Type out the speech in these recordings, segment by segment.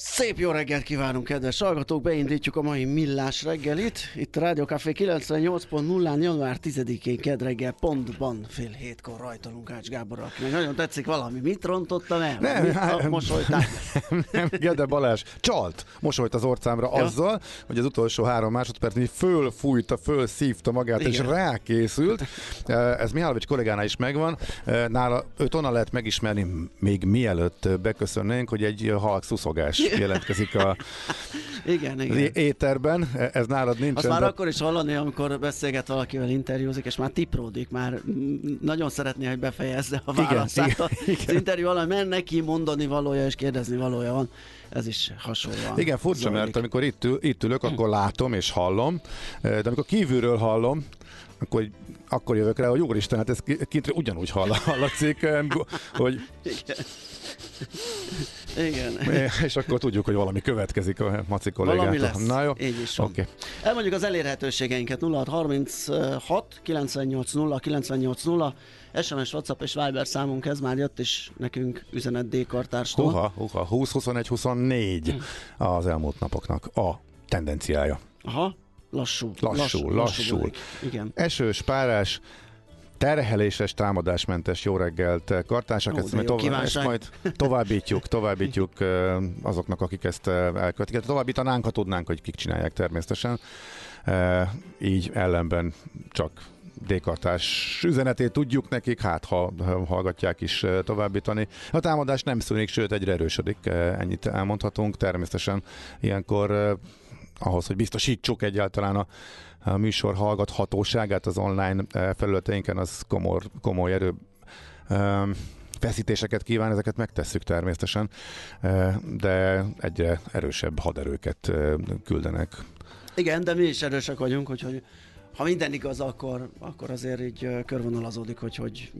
Szép jó reggelt kívánunk, kedves hallgatók! Beindítjuk a mai millás reggelit. Itt a Rádió Café 98.0-án január 10-én kedd reggel pontban fél hétkor rajtolunk Ács Gáborral, akinek nagyon tetszik valami. Mit rontottam el? Nem, Mit hát- mosolytál? Nem, Gede Balázs csalt, mosolyt az orcámra Ja. azzal, hogy az utolsó három másodpercben így fölfújta, fölszívta magát, Igen. és rákészült. Eh, Ez Mihálovics kollégánál is megvan. Eh, Nála őt onnan lehet megismerni, még mielőtt beköszönnénk, hogy egy halk szuszogás jelentkezik a Igen, igen. éterben. Ez nálad nincs. Azt már akkor is hallani, amikor beszélget valakivel, interjúzik, és már tipródik, már nagyon szeretné, hogy befejezze a Igen, válaszát. igen, Az interjú alatt, mert neki mondani valója és kérdezni valója van. Ez is hasonlóan. Igen, furcsa, zajlik. mert amikor itt, ül, itt ülök, akkor látom és hallom, eh, de amikor kívülről hallom, akkor, akkor jövök rá, hogy úristen, hát ez ki- kintről ugyanúgy hall, hallatszik, hogy, Igen. Eh, és akkor tudjuk, hogy valami következik a Maci kollégától. Valami lesz. Na jó, Így is van. oké. Elmondjuk az elérhetőségeinket 0636 98 0 98 0 SMS, WhatsApp és Viber számunk, ez már jött is nekünk üzenet D-kartárstól. Huha, huha, 20, 21, 24 az elmúlt napoknak a tendenciája. Aha, lassú. Lassú, lassú. bőlik. Igen. Esős, párás, terheléses, támadásmentes jó reggelt kartársak, Ó, ezt, jó tova- ezt majd továbbítjuk, továbbítjuk azoknak, akik ezt elkövetik. Továbbítanánk, ha tudnánk, hogy kik csinálják természetesen. Így ellenben csak D-kartás üzenetét tudjuk nekik, hát ha ha hallgatják is továbbítani. A támadás nem szűnik, sőt egyre erősödik, ennyit elmondhatunk. Természetesen ilyenkor ahhoz, hogy biztosítsuk egyáltalán a műsor hallgathatóságát az online eh, felületeinken, az komor, komoly erő um, feszítéseket kíván, ezeket megtesszük természetesen, eh, de egyre erősebb haderőket eh, küldenek. Igen, de mi is erősek vagyunk, úgyhogy ha minden igaz, akkor, akkor azért így körvonalazódik, hogy hogy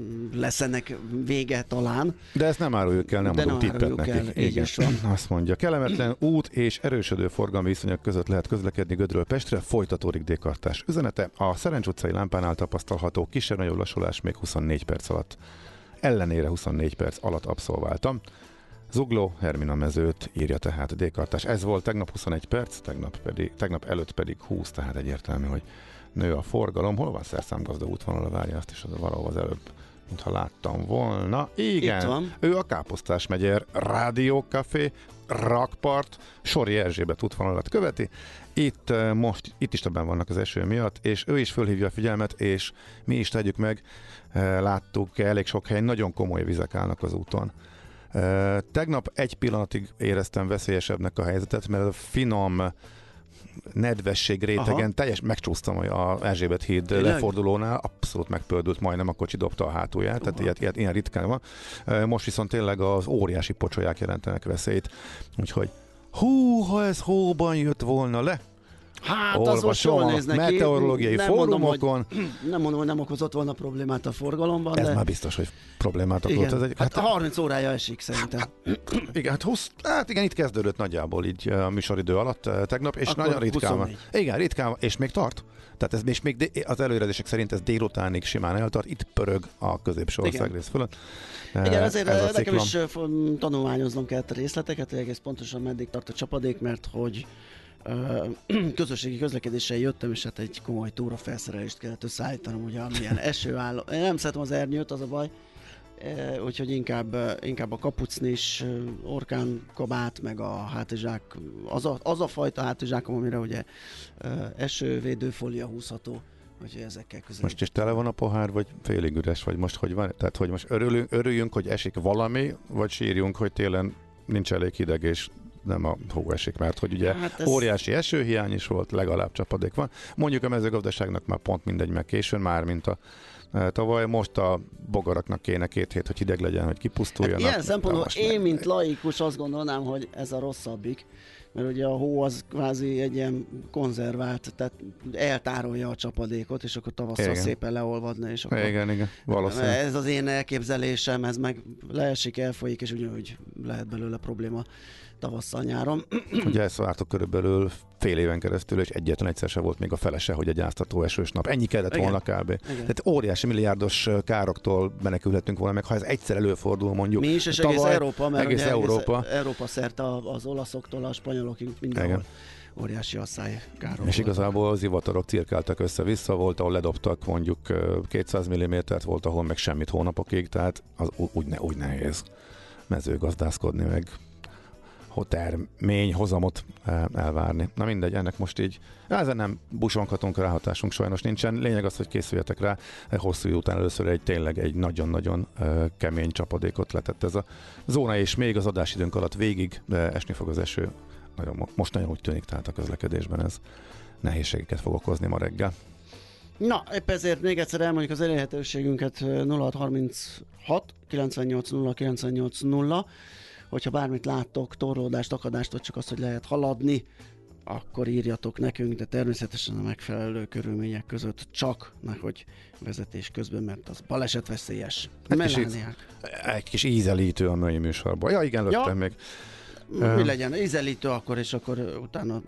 mm, lesz ennek vége talán. De ezt nem áruljuk el, nem De adunk nem tippet nekik. el, így is van. Azt mondja, kellemetlen út és erősödő forgalmi viszonyok között lehet közlekedni Gödről Pestre, folytatódik dékartás üzenete. A Szerencs utcai lámpánál tapasztalható kisebb-nagyobb lassulás még 24 perc alatt. Ellenére 24 perc alatt abszolváltam. Zugló Hermina mezőt írja tehát dékartás. Ez volt tegnap 21 perc, tegnap, pedig, tegnap előtt pedig 20, tehát egyértelmű, hogy nő a forgalom. Hol van szerszámgazda útvonal, várja azt is az valahol az előbb, mintha láttam volna. Igen, Itt van. ő a Káposztás megyer Rádiókafé, Rakpart, Sori Erzsébet útvonalat követi. Itt eh, most, itt is többen vannak az eső miatt, és ő is fölhívja a figyelmet, és mi is tegyük meg, Eh, láttuk elég sok helyen, nagyon komoly vizek állnak az úton. Tegnap egy pillanatig éreztem veszélyesebbnek a helyzetet, mert a finom nedvesség rétegen Aha. teljes megcsúsztam a Erzsébet híd Tényleg? lefordulónál, abszolút megpördült, majdnem a kocsi dobta a hátulját, tehát ilyet, ilyet, ilyen ritkán van. Most viszont tényleg az óriási pocsolyák jelentenek veszélyt, úgyhogy hú, ha ez hóban jött volna le, Hát az most jól olvasom néz neki. meteorológiai Nem mondom, fórumokon. Nem mondom, hogy nem okozott volna problémát a forgalomban, Ez de... már biztos, hogy problémát okozott. igen. Ez egy, hát, 30 órája esik szerintem. Igen, hát, 20, hát igen, itt kezdődött nagyjából így a műsoridő alatt tegnap, és Akkor nagyon ritkán van. 24. Igen, ritkán és még tart. Tehát ez és még az előrejelzések szerint ez délutánig simán eltart, itt pörög a középső országrész fölött. Igen, ezért ez nekem is tanulmányoznom kellett a részleteket, hogy egész pontosan meddig tart a csapadék, mert hogy közösségi közlekedéssel jöttem, és hát egy komoly túra felszerelést kellett összeállítanom, ugye amilyen eső áll. Én nem szeretem az ernyőt, az a baj, E, úgyhogy inkább, inkább a kapucnis, orkán kabát, meg a hátizsák, az a, az a fajta hátizsákom, amire ugye esővédőfólia húzható, úgyhogy ezekkel közel. Most is tele van a pohár, vagy félig üres, vagy most hogy van? Tehát, hogy most örülünk, örüljünk, hogy esik valami, vagy sírjunk, hogy télen nincs elég hideg, és nem a hó esik, mert hogy ugye Hát ez- óriási esőhiány is volt, legalább csapadék van. Mondjuk a mezőgazdaságnak már pont mindegy, meg későn már, mint a e, tavaly. Most a bogaraknak kéne két hét, hogy hideg legyen, hogy kipusztuljanak. Hát ilyen szempontból én, mint laikus azt gondolnám, hogy ez a rosszabbik, mert ugye a hó az kvázi egy ilyen konzervált, tehát eltárolja a csapadékot, és akkor tavasszal Igen. szépen leolvadna, és akkor Igen, igen, valószínűleg. ez az én elképzelésem, ez meg leesik, elfolyik, és ugyanúgy lehet belőle probléma tavasszal, nyáron. Ugye ezt vártuk körülbelül fél éven keresztül, és egyetlen egyszer se volt még a felese, hogy egy áztató esős nap. Ennyi kellett Igen. volna kb. Igen. Tehát óriási milliárdos károktól menekülhetünk volna meg, ha ez egyszer előfordul mondjuk. Mi is, és egész tavaly, Európa, mert egész Európa. egész Európa szerte az olaszoktól a spanyolokig mindenhol Igen. óriási asszály károm És igazából az ivatarok cirkáltak össze-vissza, volt, ahol ledobtak mondjuk ö, 200 mm-t, volt, ahol meg semmit hónapokig, tehát az úgy, ne, úgy nehéz mezőgazdászkodni, meg termény, hozamot eh, elvárni. Na mindegy, ennek most így, ezen nem busonkatunk, ráhatásunk sajnos nincsen. Lényeg az, hogy készüljetek rá, hosszú idő után először egy tényleg egy nagyon-nagyon eh, kemény csapadékot letett ez a zóna, és még az adásidőnk alatt végig eh, esni fog az eső. Nagyon, mo- most nagyon úgy tűnik, tehát a közlekedésben ez nehézségeket fog okozni ma reggel. Na, épp ezért még egyszer elmondjuk az elérhetőségünket ö, 0636 98 0 98 0. Hogyha bármit láttok, torlódást, akadást, vagy csak azt, hogy lehet haladni, akkor írjatok nekünk, de természetesen a megfelelő körülmények között csak, nehogy vezetés közben, mert az balesetveszélyes. Kicsit- Melániák. Egy kis ízelítő a mai műsorban. Ja, igen, löttem Ja. még. Mi legyen? Ízelítő akkor, és akkor utána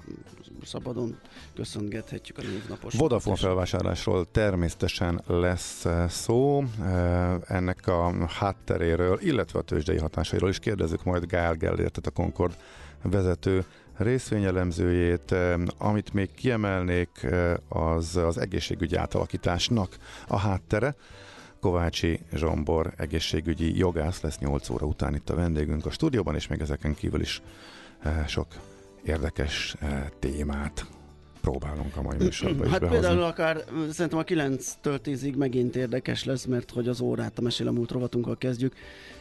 szabadon köszöngethetjük a névnapos. Vodafone felvásárlásról természetesen lesz eh, szó, eh, ennek a hátteréről, illetve a tőzsdei hatásairól is kérdezzük majd Gál Gellért, a Concord vezető részvényelemzőjét. Eh, Amit még kiemelnék, az az egészségügyi átalakításnak a háttere. Kovácsi Zsombor egészségügyi jogász lesz 8 óra után itt a vendégünk a stúdióban, és még ezeken kívül is eh, sok érdekes eh, témát próbálunk a mai műsorban is Hát behozni. például akár ö, szerintem a 9-től 10-ig megint érdekes lesz, mert hogy az órát a Mesél a múlt rovatunkkal kezdjük,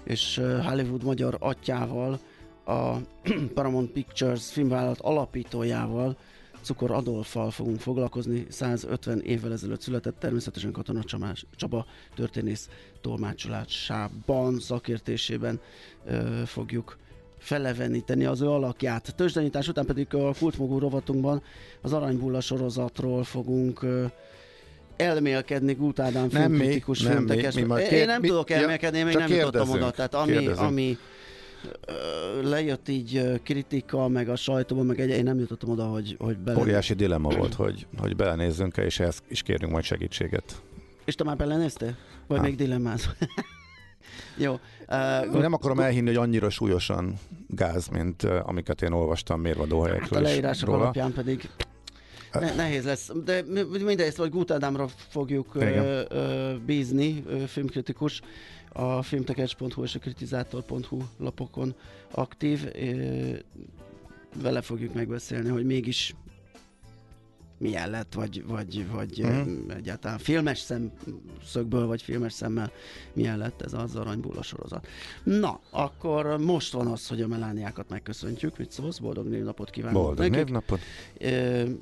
és Hollywood magyar atyával, a Paramount Pictures filmvállalat alapítójával, Cukor Adolfal fogunk foglalkozni, 150 évvel ezelőtt született, természetesen Katona Csamás, Csaba történész tolmácsolásában, szakértésében ö, fogjuk feleveníteni az ő alakját. Tőzsdenyítás után pedig a kultmogú rovatunkban az Aranybulla sorozatról fogunk ö, elmélkedni Gút Ádám Nem mi, filmkritikus nem mi, mi majd Én kér- nem mi- tudok elmélkedni, én még nem jutottam kérdezzünk, oda. Tehát ami, kérdezzünk. ami lejött így kritika, meg a sajtóban, meg egy, én nem jutottam oda, hogy, hogy bele... Óriási dilemma volt, hogy, hogy belenézzünk-e, és ehhez is kérjünk majd segítséget. És te már belenéztél? Vagy Nem. még dilemmáz? Jó. Uh, Nem akarom elhinni, hogy annyira súlyosan gáz, mint uh, amiket én olvastam Hát a mérvadóhelyekről leírások róla. alapján pedig ne, nehéz lesz, de mi- mindezt vagy Ádámra fogjuk ö, Igen. ö, bízni, ö, filmkritikus, a filmtekercs.hu és a kritizátor.hu lapokon aktív. Vele fogjuk megbeszélni, hogy mégis milyen lett, vagy, vagy, vagy mm. egyáltalán filmes szemszögből, vagy filmes szemmel milyen lett ez az aranybulla sorozat. Na, akkor most van az, hogy a melániákat megköszöntjük. Mit szólsz? Boldog névnapot kívánok Boldog nekik. névnapot.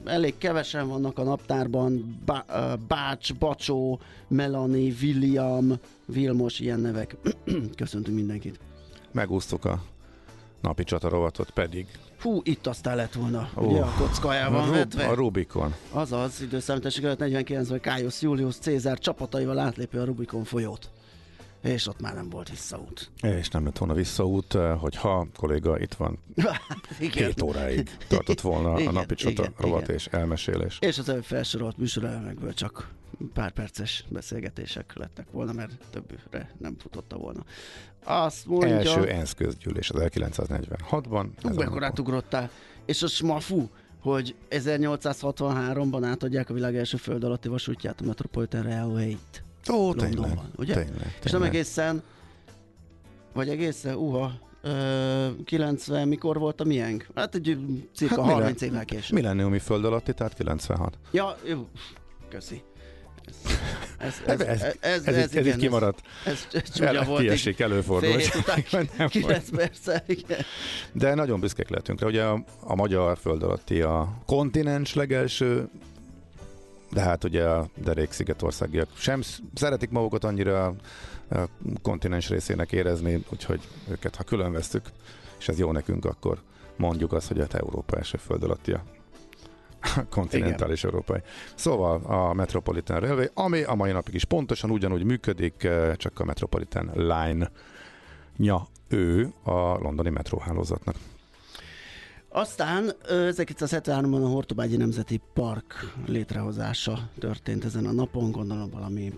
Elég kevesen vannak a naptárban, Bá- Bács, Bacsó, Melanie, William, Vilmos, ilyen nevek. Köszöntünk mindenkit. Megúsztuk a napi csatarovatot pedig Hú, itt aztán lett volna, Ó, ugye a kockájában a, Rub- vetve. a Rubikon. Azaz, időszámítások előtt 49-ben Caius Julius Cézár csapataival átlépi a Rubikon folyót. És ott már nem volt visszaút. És nem lett volna visszaút, eh, hogyha a kolléga itt van, Igen. két óráig tartott volna a Igen, napi csata igen, rovat igen. és elmesélés. És az előbb felsorolt műsorelemekből csak pár perces beszélgetések lettek volna, mert többre nem futotta volna. Azt mondja... Első ENSZ közgyűlés az 1946-ban. Ú, ezen a mekkorát napon. ugrottál. És a smafu, hogy 1863-ban átadják a világ első föld alatti vasútját, a Metropolitan Railway-t. Ó, tényleg, Londonban, ugye? tényleg, tényleg. És nem egészen, vagy egészen, uha, ö, 90, mikor volt a miénk? Hát egy cirka Hát hát mire- 30 évvel később. Millenniumi föld alatti, tehát 96. Ja, jó, köszi. Ez, Ez, ez, ez, ez, ez, ez, ez, ez, kimaradt. Ez, ez, csúnya volt. kiesik, előfordul. Fél hét után Nem 9 volt. perccel, igen. De nagyon büszkék lehetünk rá. Ugye a, a magyar föld alatti a kontinens legelső, de hát ugye a derék szigetországiak sem sz- szeretik magukat annyira a, kontinens részének érezni, úgyhogy őket, ha külön vesztük, és ez jó nekünk, akkor mondjuk azt, hogy hát Európa első föld a kontinentális európai. Szóval a Metropolitan Railway, ami a mai napig is pontosan ugyanúgy működik, eh, csak a Metropolitan Line nya ő a londoni metróhálózatnak. Aztán ö, 1973-ban a Hortobágyi Nemzeti Park létrehozása történt ezen a napon, gondolom valami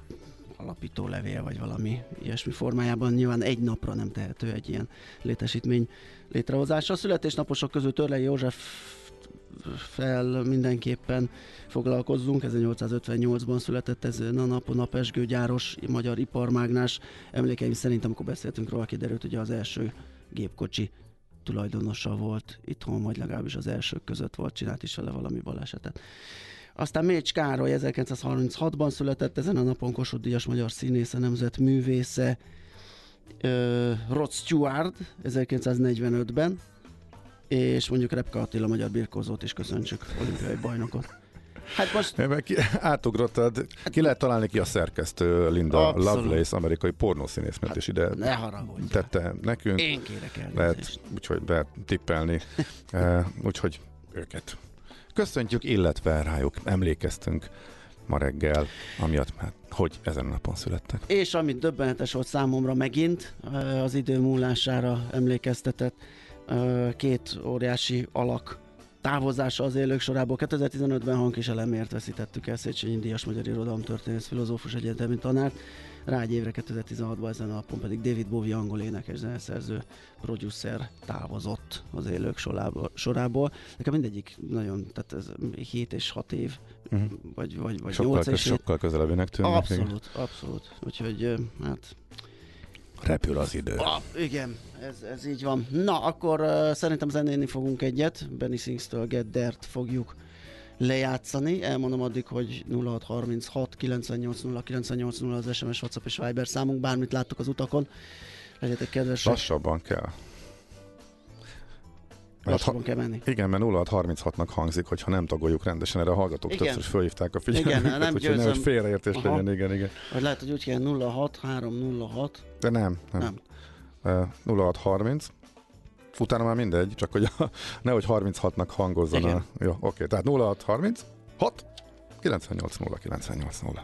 alapító levél, vagy valami ilyesmi formájában. Nyilván egy napra nem tehető egy ilyen létesítmény létrehozása. A születésnaposok közül Törlei József fel mindenképpen foglalkozzunk. 1858-ban született ezen a napon Napesgő gyáros magyar iparmágnás. Emlékeim szerint, amikor beszéltünk róla, kiderült, hogy az első gépkocsi tulajdonosa volt itthon, vagy legalábbis az elsők között volt, csinált is vele valami balesetet. Aztán Mécs Károly 1936-ban született, ezen a napon Kossuth Díjas magyar színésze, nemzet művésze, uh, Rod Stewart 1945-ben, és mondjuk Repka Attila magyar birkózót is köszöntsük, olimpiai bajnokot. Hát most ki, átugrottad, ki lehet találni ki a szerkesztő Linda Abszolút. Lovelace, amerikai pornószínésznőt Hát, is ide ne haragudj. tette nekünk. Én kérek el. Lehet úgyhogy betippelni, Eh, úgyhogy őket köszöntjük, illetve rájuk emlékeztünk ma reggel, amiatt, hát, hogy ezen a napon születtek. És amit döbbenetes volt számomra megint, ö, az idő múlására emlékeztetett ö, két óriási alak távozása az élők sorából. 2015-ben hangkiselemért veszítettük el Széchenyi Díjas magyar irodalom történész filozófus egyetemi tanárt. Rá egy évre 2016-ban ezen a napon pedig David Bowie angol énekes zeneszerző, producer távozott az élők sorából. sorából. Nekem mindegyik nagyon, tehát ez 7 és 6 év, Mhm. vagy, vagy, vagy Sokkal, 8 köz, és 7. sokkal közelebbinek tűnnek. igen. Abszolút, abszolút. Úgyhogy hát Repül az idő. Ah, igen, ez, ez így van. Na, akkor uh, szerintem zenélni fogunk egyet. Benny Sings-től Get fogjuk lejátszani. Elmondom addig, hogy 0636 980 980 az SMS, WhatsApp és Viber számunk, bármit láttuk az utakon. Legyetek kedvesek, Lassabban kell. Lassabban kell menni. Igen, mert 0636-nak hangzik, hogyha nem tagoljuk rendesen, erre a hallgatók Igen. többször fölhívták a Igen, figyelmünket, nem úgyhogy nehogy győzöm. félreértés Aha. legyen, igen, igen. Vagy lehet, hogy úgy kell 06 306. De nem, nem. Nem. nem. 0630, utána már mindegy, csak hogy a, nehogy 36-nak hangozzon Igen. a... Jó, oké, tehát 0630, 6, 980 980.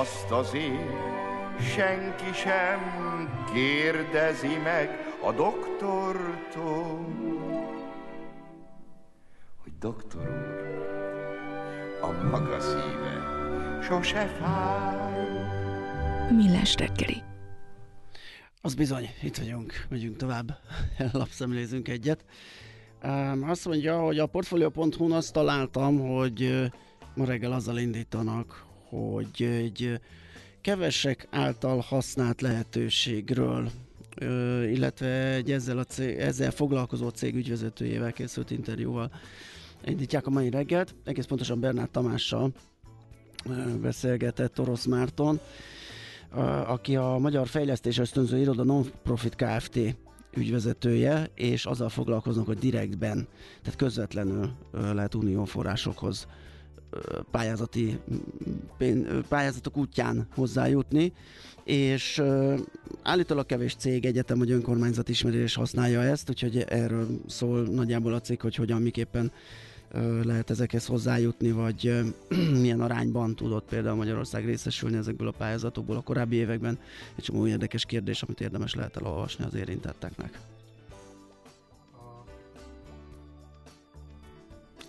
Azt azért senki sem kérdezi meg a doktortól, hogy doktor úr, a maga szíve sose fáj. Millás reggeli. Az bizony, itt vagyunk, megyünk tovább, lapszemlézünk egyet. Azt mondja, hogy a Portfolio.hu-n azt találtam, hogy ma reggel azzal indítanak, hogy egy kevesek által használt lehetőségről, illetve egy ezzel, a cég, ezzel foglalkozó cég ügyvezetőjével készült interjúval indítják a mai reggelt. Egész pontosan Bernát Tamással beszélgetett Orosz Márton, aki a Magyar Fejlesztés Ösztönző Iroda Non-Profit Kft. ügyvezetője, és azzal foglalkoznak, hogy direktben, tehát közvetlenül lehet unióforrásokhoz pályázati pályázatok útján hozzájutni, és állítólag kevés cég, egyetem vagy önkormányzat ismeri és használja ezt, úgyhogy erről szól nagyjából a cég, hogy hogyan, miképpen lehet ezekhez hozzájutni, vagy milyen arányban tudott például Magyarország részesülni ezekből a pályázatokból a korábbi években. Egy csomó érdekes kérdés, amit érdemes lehet elolvasni az érintetteknek.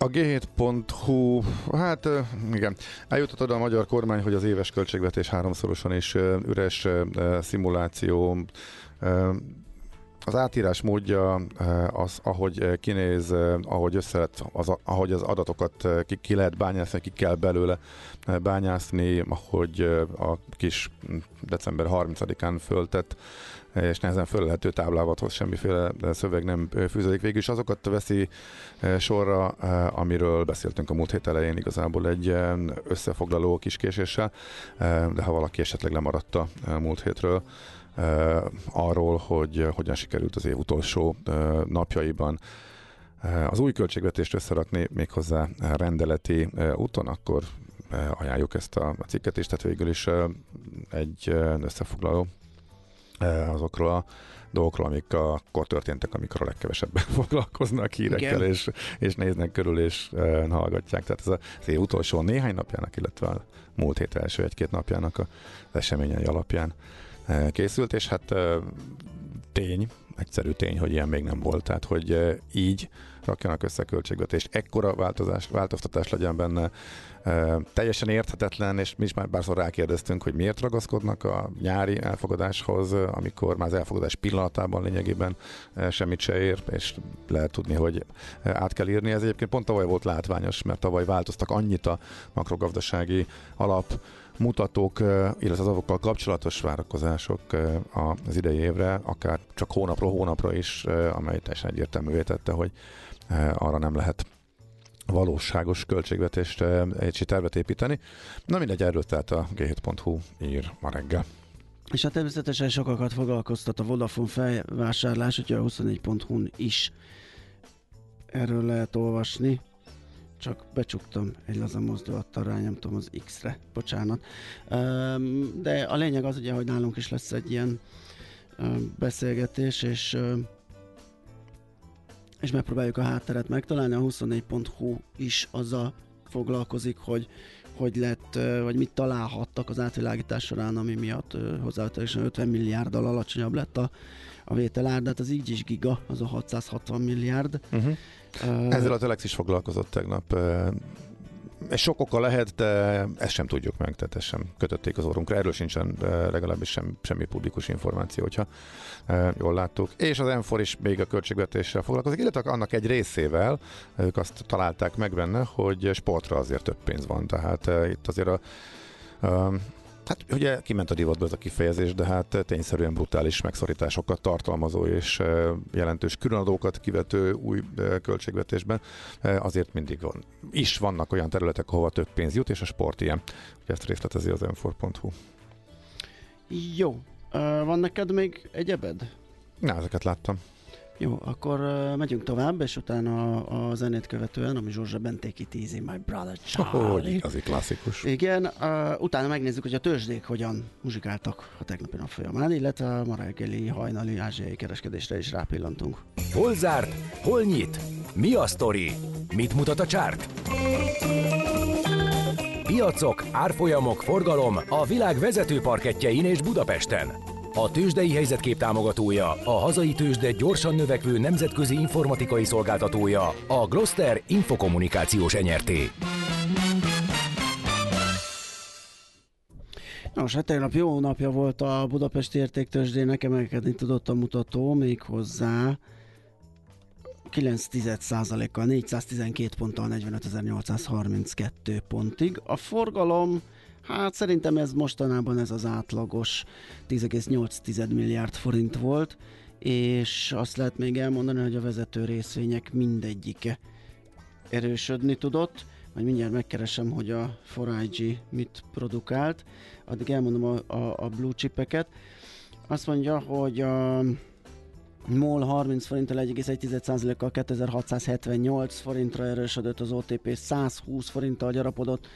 A G7.hu, hát igen, eljutott oda a magyar kormány, hogy az éves költségvetés háromszorosan is üres szimuláció. Az átírás módja az, ahogy kinéz, ahogy össze az, ahogy az adatokat ki, ki lehet bányászni, ki kell belőle bányászni, ahogy a kis december 30-án föltett és nehezen fölelhető táblávathoz semmiféle szöveg nem fűződik. Végül is azokat veszi eh, sorra, eh, amiről beszéltünk a múlt hét elején igazából egy eh, összefoglaló kis késéssel, de ha valaki esetleg lemaradt a múlt hétről, arról, hogy hogyan sikerült az év utolsó napjaiban. Az új költségvetést összerakni méghozzá rendeleti úton, akkor ajánljuk ezt a cikket is, tehát végül is egy összefoglaló azokról a dolgokról, amik akkor történtek, amikor a legkevesebben foglalkoznak hírekkel, és, és néznek körül, és e, hallgatják. Tehát ez az év utolsó néhány napjának, illetve a múlt hét első egy-két napjának az eseményei alapján készült, és hát e, tény, egyszerű tény, hogy ilyen még nem volt. Tehát, hogy e, így rakjanak össze költségvetést, ekkora változás, változtatás legyen benne, teljesen érthetetlen, és mi is már bárszor rákérdeztünk, hogy miért ragaszkodnak a nyári elfogadáshoz, amikor már az elfogadás pillanatában lényegében semmit se ér, és lehet tudni, hogy át kell írni. Ez egyébként pont tavaly volt látványos, mert tavaly változtak annyit a makrogazdasági alap mutatók, illetve az azokkal kapcsolatos várakozások az idei évre, akár csak hónapról hónapra is, amely teljesen egyértelművé tette, hogy arra nem lehet valóságos költségvetést, egy tervet építeni. Na mindegy, erről tehát a g7.hu ír ma reggel. És hát természetesen sokakat foglalkoztat a Vodafone felvásárlás, hogyha a 24.hu-n is erről lehet olvasni. Csak becsuktam egy laza mozdulattal, rányomtam az X-re, bocsánat. De a lényeg az ugye, hogy nálunk is lesz egy ilyen beszélgetés, és és megpróbáljuk a hátteret megtalálni. A 24.hu is azzal foglalkozik, hogy hogy lett, vagy mit találhattak az átvilágítás során, ami miatt hozzávetőlegesen 50 milliárddal alacsonyabb lett a, a vételár, de hát az így is giga, az a 660 milliárd. Uh-huh. Ezzel a Telex is foglalkozott tegnap ez sok oka lehet, de ezt sem tudjuk meg, tehát ezt sem kötötték az orrunkra. Erről sincsen legalábbis sem, semmi publikus információ, hogyha jól láttuk. És az Enfor is még a költségvetéssel foglalkozik, illetve annak egy részével, ők azt találták meg benne, hogy sportra azért több pénz van, tehát itt azért a Hát ugye kiment a divatba ez a kifejezés, de hát tényszerűen brutális megszorításokat tartalmazó és jelentős különadókat kivető új költségvetésben azért mindig van. Is vannak olyan területek, ahova több pénz jut, és a sport ilyen. Ugye ezt részletezi az m Jó. Van neked még egyebed? Na, ezeket láttam. Jó, akkor uh, megyünk tovább, és utána a, a zenét követően, ami Zsorzsa Bentéki Easy My Brother Charlie. Hogy igazi klasszikus. Igen, uh, utána megnézzük, hogy a tőzsdék hogyan muzsikáltak a tegnapi nap folyamán, illetve a ma reggeli hajnali ázsiai kereskedésre is rápillantunk. Hol zárt? Hol nyit? Mi a sztori? Mit mutat a csárt? Piacok, árfolyamok, forgalom a világ vezető parketjein és Budapesten. A tőzsdei helyzetkép támogatója, a hazai tőzsde gyorsan növekvő nemzetközi informatikai szolgáltatója, a Gloster Infokommunikációs enyerté. Nos, hát tegnap jó napja volt a Budapesti értéktőzsdének, emelkedni tudott a mutató, még hozzá 9,1%-kal, 412 ponttal 45.832 pontig. A forgalom Hát szerintem ez mostanában ez az átlagos 10,8 milliárd forint volt, és azt lehet még elmondani, hogy a vezető részvények mindegyike erősödni tudott, majd mindjárt megkeresem, hogy a 4IG mit produkált, addig elmondom a, a, a blue chipeket. Azt mondja, hogy a MOL 30 forinttal 1,1%-kal 2678 forintra erősödött, az OTP 120 forinttal gyarapodott,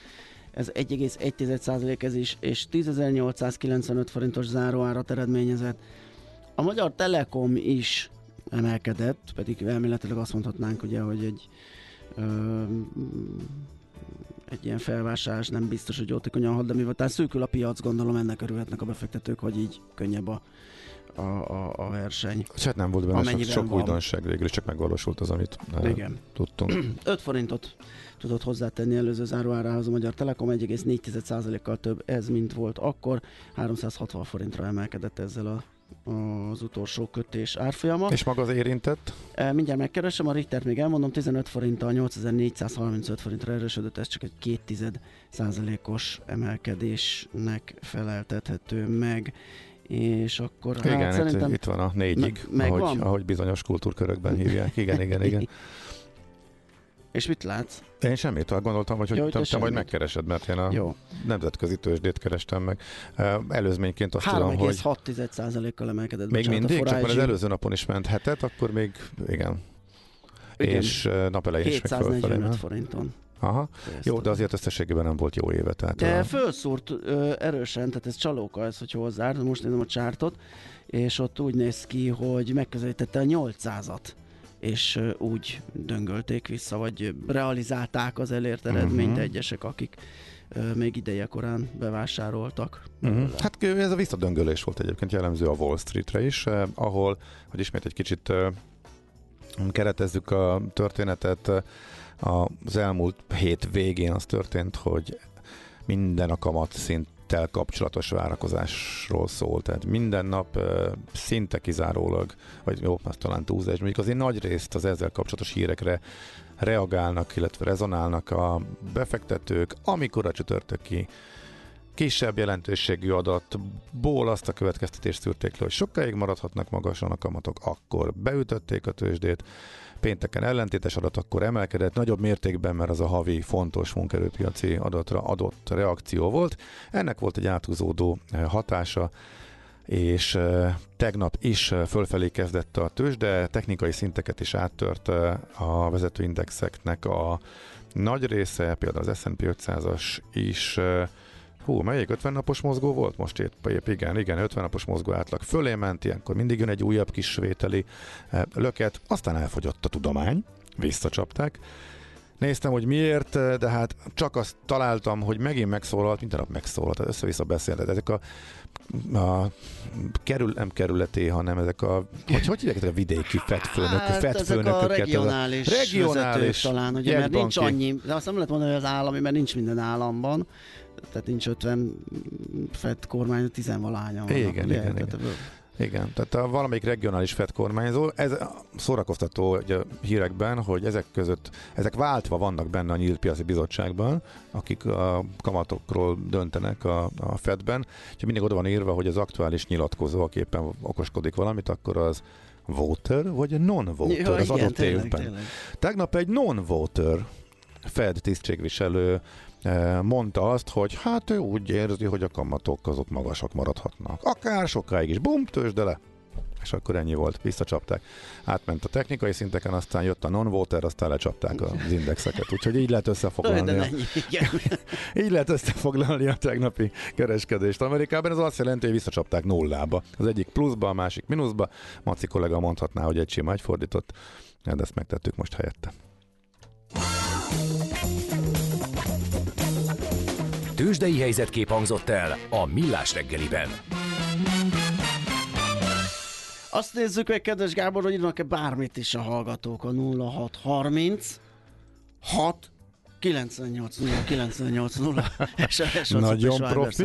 ez 1,1% ez is, és 10.895 forintos záróárat eredményezett. A Magyar Telekom is emelkedett, pedig elméletileg azt mondhatnánk ugye, hogy egy ö, egy ilyen felvásárlás nem biztos, hogy jótékonyan hat, de mivel szűkül a piac, gondolom ennek örülhetnek a befektetők, hogy így könnyebb a, a, a, a verseny. Hát nem volt benne sok, sok van. újdonság, végül csak megvalósult az, amit eh, Igen. tudtunk. 5 forintot tudott hozzátenni előző záróárához a Magyar Telekom, 1,4%-kal több ez, mint volt akkor. 360 forintra emelkedett ezzel a az utolsó kötés árfolyama. És maga az érintett? E, mindjárt megkeresem, a Richtert még elmondom, 15 forinttal 8435 forintra erősödött, ez csak egy két tized százalékos emelkedésnek feleltethető meg. És akkor hát igen, szerintem... itt, van a négyig, Me- ahogy, ahogy bizonyos kultúrkörökben hívják. Igen, igen, igen. És mit látsz? Én semmit, azt gondoltam, hogy, hogy Jó, te, te te majd megkeresed, mert én a Jó. nemzetközi tőzsdét kerestem meg. Előzményként azt tudom, hogy 3,6%-kal emelkedett. még bocsánat, mindig, csak már az előző napon is ment hetet, akkor még igen. Igen. És nap elején is még fölfelé 745 ment. forinton. Aha. fejezte Jó, de azért összességében nem volt jó éve. Tehát De a, fölszúrt ö, erősen, tehát ez csalóka ez, hogy hol zárt, most nézem a csártot, és ott úgy néz ki, hogy megközelítette a 800-at és ö, úgy döngölték vissza, vagy realizálták az elért eredményt Mhm. egyesek, akik ö, még ideje korán bevásároltak. Uh-huh. Hát ez a visszadöngölés volt egyébként jellemző a Wall Streetre is, eh, ahol, hogy ismét egy kicsit eh, keretezzük a történetet, eh, az elmúlt hét végén az történt, hogy minden a kamat szinttel kapcsolatos várakozásról szólt. Tehát minden nap szinte kizárólag, vagy jó, az talán túlzás, mondjuk azért nagy részt az ezzel kapcsolatos hírekre reagálnak, illetve rezonálnak a befektetők, amikor a csütörtöki kisebb jelentőségű adatból azt a következtetést szűrték le, hogy sokáig maradhatnak magasan a kamatok, akkor beütötték a tőzsdét, pénteken ellentétes adat akkor emelkedett, nagyobb mértékben, mert az a havi fontos munkerőpiaci adatra adott reakció volt. Ennek volt egy áthúzódó eh, hatása, és eh, tegnap is eh, fölfelé kezdett a tőzsde, technikai szinteket is áttört a vezetőindexeknek a nagy része, például az S&P 500-as is Hú, melyik 50 napos mozgó volt most épp, igen, igen, 50 napos mozgó átlag fölé ment, ilyenkor mindig jön egy újabb kis vételi eh, löket, aztán elfogyott a tudomány, visszacsapták. Néztem, hogy miért, eh, de hát csak azt találtam, hogy megint megszólalt, minden nap megszólalt, tehát össze-vissza beszélt. Ezek a, a kerül, nem kerületi, hanem ezek a, hogy, hogy hívják ezek a vidéki fedfőnök, Hát, ezek a fedfőnököket? ez regionális, regionális vezetők talán, ugye, mert nincs annyi, de azt nem lehet mondani, hogy az állami, mert nincs minden államban, tehát nincs 50 fed kormány, 10 valányan vannak. Igen, ugye? igen, Tehát igen. Igen, tehát a valamelyik regionális Fed kormányzó, ez szórakoztató hogy a hírekben, hogy ezek között, ezek váltva vannak benne a nyílt piaci bizottságban, akik a kamatokról döntenek a, a Fedben, és mindig oda van írva, hogy az aktuális nyilatkozó, aki éppen okoskodik valamit, akkor az voter vagy non-voter Ja, az igen, adott tényleg, évben. tényleg. Tegnap egy non-voter Fed tisztségviselő mondta azt, hogy hát ő úgy érzi, hogy a kamatok azok magasak maradhatnak. Akár sokáig is, bum, tőzsde le. És akkor ennyi volt, visszacsapták. Átment a technikai szinteken, aztán jött a non-voter, aztán lecsapták az indexeket. Úgyhogy így lehet összefoglalni. A- így lehet összefoglalni a tegnapi kereskedést Amerikában. Ez azt jelenti, hogy visszacsapták nullába. Az egyik pluszba, a másik mínuszba. Maci kollega mondhatná, hogy egy sima egy fordított, de ezt megtettük most helyette. Tőzsdei helyzetkép hangzott el a Millás reggeliben. Azt nézzük meg, kedves Gábor, hogy írnak-e bármit is a hallgatók a 0630 6 98 0 98 0 SMS Nagyon profi.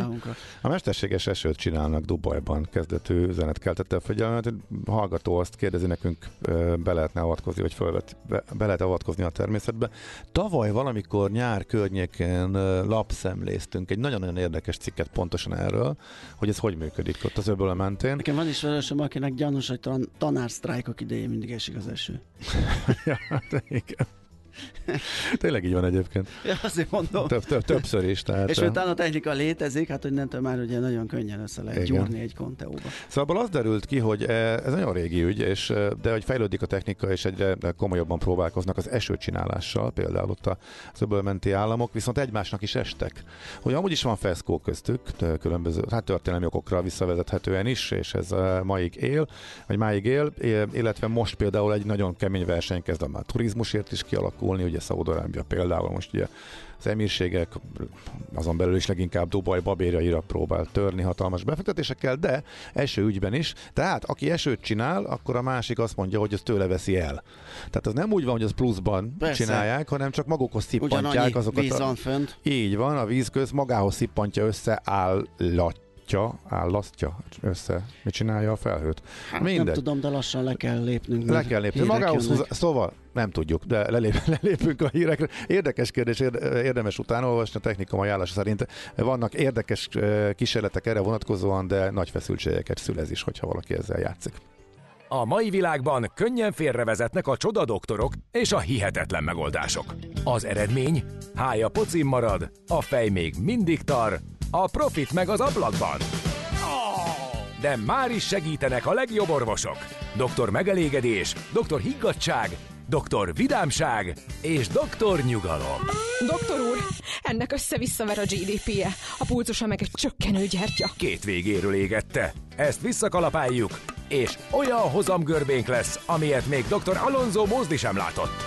A mesterséges esőt csinálnak Dubajban, kezdetű üzenet keltette a figyelmet. Hallgató azt kérdezi nekünk, be lehetne avatkozni, vagy fölvet, be, be lehet avatkozni a természetbe. Tavaly valamikor nyár környékén ö, lapszemléztünk egy nagyon-nagyon érdekes cikket pontosan erről, hogy ez hogy működik ott az öböle mentén. Nekem van ismerősöm, akinek gyanús, hogy tan- tanársztrájkok idején mindig esik az eső. ja, hát igen. Tényleg így van egyébként. Ja, azért mondom. Több, több, többször is. Tehát, És utána a technika létezik, hát hogy nem már ugye nagyon könnyen össze lehet Igen. gyúrni egy konteóba. Szóval az derült ki, hogy eh, ez nagyon régi ügy, és, eh, de hogy fejlődik a technika, és egyre komolyabban próbálkoznak az esőcsinálással, például ott a öbölmenti államok, viszont egymásnak is estek. Hogy amúgy is van feszkó köztük, de különböző, hát történelmi okokra visszavezethetően is, és ez maig él, vagy máig él, illetve most például egy nagyon kemény verseny kezd a már turizmusért is kialakulni, ugye Szaudarábia például most ugye az emírségek, azon belül is leginkább Dubaj babérjaira próbál törni hatalmas befektetésekkel, de eső ügyben is. Tehát aki esőt csinál, akkor a másik azt mondja, hogy az tőle veszi el. Tehát az nem úgy van, hogy az pluszban Persze. csinálják, hanem csak magukhoz szippantják azokat víz a... van fönt. Így van, a vízköz magához szippantja össze, állatja, állasztja össze. Mit csinálja a felhőt? Hát Mindegy. nem tudom, de lassan le kell lépnünk. Le kell lépni. hírek Magához jönnek. húz, szóval nem tudjuk, de lelép, lelépünk a hírekre. Érdekes kérdés, érde- érdemes utána olvasni a technika ajánlása szerint. Vannak érdekes kísérletek erre vonatkozóan, de nagy feszültségeket szülez is, hogyha valaki ezzel játszik. A mai világban könnyen félrevezetnek a csoda doktorok és a hihetetlen megoldások. Az eredmény? Hája pocim marad, a fej még mindig tar, a profit meg az ablakban. De már is segítenek a legjobb orvosok. Doktor megelégedés, doktor higgadság, doktor vidámság és doktor nyugalom. Doktor úr, ennek össze-visszaver a GDP-je, a pulcosa meg egy csökkenő gyertya. Két végéről égette. Ezt visszakalapáljuk, és olyan hozamgörbénk lesz, amilyet még dr. Alonso Mózdi sem látott.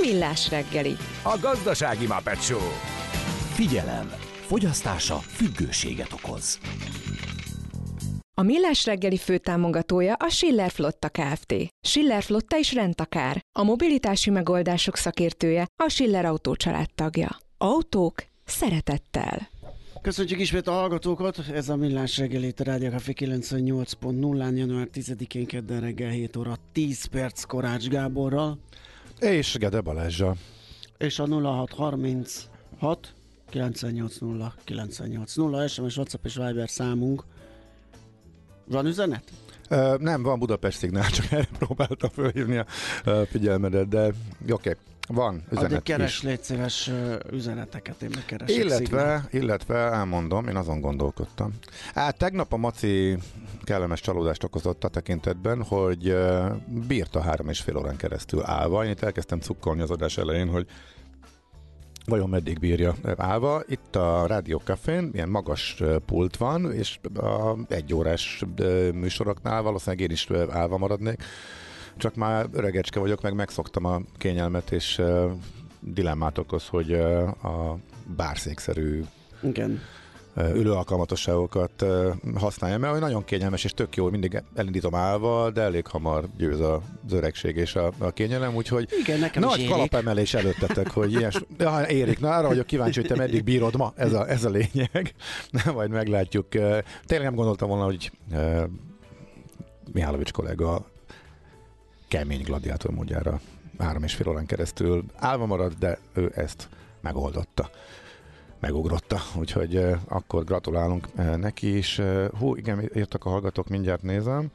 Millás reggeli. A gazdasági Muppet Show. Figyelem! Fogyasztása függőséget okoz. A Millás reggeli főtámogatója a Schiller Flotta Kft. Schiller Flotta is rendtakár. A mobilitási megoldások szakértője a Schiller Autó tagja. Autók szeretettel. Köszönjük ismét a hallgatókat, ez a Millás reggel itt a Rádió Café 98.0-án január 10-én kedden reggel 7 óra 10 perc Korács Gáborral, És Gede Balázsa. és a 0636 980 980 SMS, WhatsApp és Viber számunk. Van üzenet? Ö, nem, van Budapest szignál, csak erre próbáltam fölhívni a ö, figyelmedet, de oké, okay. van Addig üzenet keres, is. légy szíves üzeneteket, én megkeresek. Illetve, illetve elmondom, én azon gondolkodtam. Hát tegnap a Maci kellemes csalódást okozott a tekintetben, hogy ö, bírta három és fél órán keresztül állva. Én itt elkezdtem cukkolni az adás elején, hogy vajon meddig bírja állva. Itt a Rádió Cafén ilyen magas pult van, és a egy órás ö, műsoroknál valószínűleg én is állva maradnék. Csak már öregecske vagyok, meg megszoktam a kényelmet, és dilemmát okoz, hogy a bárszékszerű Igen. Ö, ülőalkalmatosságokat ö, használjam, mert nagyon kényelmes és tök jó, mindig elindítom állva, de elég hamar győz az öregség és a, a kényelem, úgyhogy Igen, nekem nagy is kalapemelés előttetek, hogy ilyes... Ja, érik, na arra vagyok kíváncsi, hogy te meddig bírod ma, ez a, ez a lényeg. Na, majd meglátjuk. Tényleg nem gondoltam volna, hogy Mihálovics kollega kemény gladiátor módjára három és fél órán keresztül állva marad, de ő ezt megoldotta megugrotta, úgyhogy akkor gratulálunk neki is. Hú, igen, írtak a hallgatók, mindjárt nézem.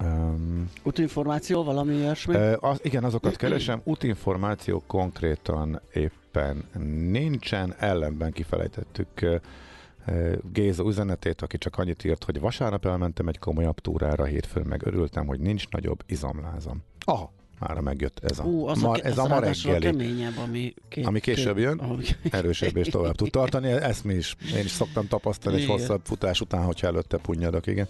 Um, Útinformáció, valami ilyesmi? az, igen, azokat keresem. Útinformáció konkrétan éppen nincsen, ellenben kifelejtettük Géza üzenetét, aki csak annyit írt, hogy vasárnap elmentem egy komolyabb túrára, hétfőn meg örültem, hogy nincs nagyobb izomlázam. Aha, már megjött ez a, Ú, az ma, a, ez az a ma reggeli. keményebb, ami, két, Ami később jön? Ami, erősebb és tovább tud tartani. Ezt mi is, én is szoktam tapasztalni egy Igen. hosszabb futás után, hogyha előtte punnyadok, igen.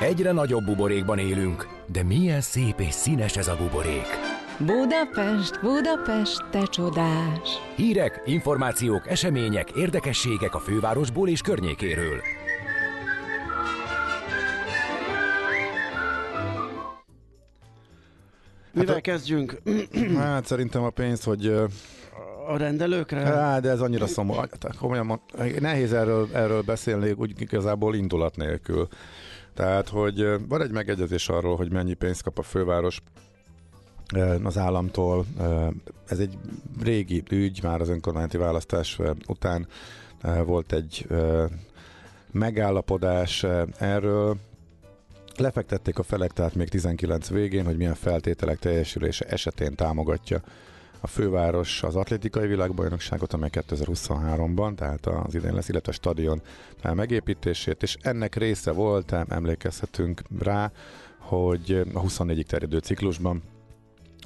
Egyre nagyobb buborékban élünk, de milyen szép és színes ez a buborék. Budapest, Budapest, te csodás! Hírek, információk, események, érdekességek a fővárosból és környékéről. Mivel a- kezdjünk? Hát szerintem a pénz, hogy A rendelőkre? Á, de ez annyira szomorú. Komolyan mond, nehéz erről, erről beszélni úgy igazából indulat nélkül. Tehát, hogy van egy megegyezés arról, hogy mennyi pénzt kap a főváros az államtól. Ez egy régi ügy, már az önkormányzati választás után volt egy megállapodás erről. Lefektették a felek, tehát még 19 végén, hogy milyen feltételek teljesülése esetén támogatja a főváros az atlétikai világbajnokságot, amely 2023-ban, tehát az idén lesz, illetve a stadion megépítését, és ennek része volt, emlékezhetünk rá, hogy a 24-ig terjedő ciklusban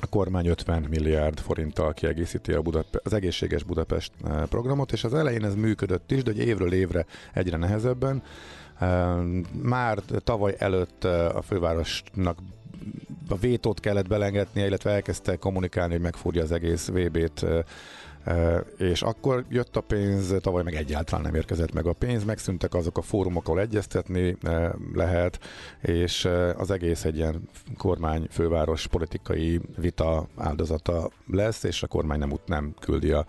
a kormány 50 milliárd forinttal kiegészíti a Budape- az egészséges Budapest eh, programot, és az elején ez működött is, de hogy évről évre egyre nehezebben. Eh, már tavaly előtt eh, a fővárosnak a vétót kellett belengednie, illetve elkezdte kommunikálni, hogy megfúrja az egész VB-t és akkor jött a pénz, tavaly meg egyáltalán nem érkezett meg a pénz, megszűntek azok a fórumok, ahol egyeztetni lehet, és az egész egy ilyen kormány főváros politikai vita áldozata lesz, és a kormány nem, nem küldi a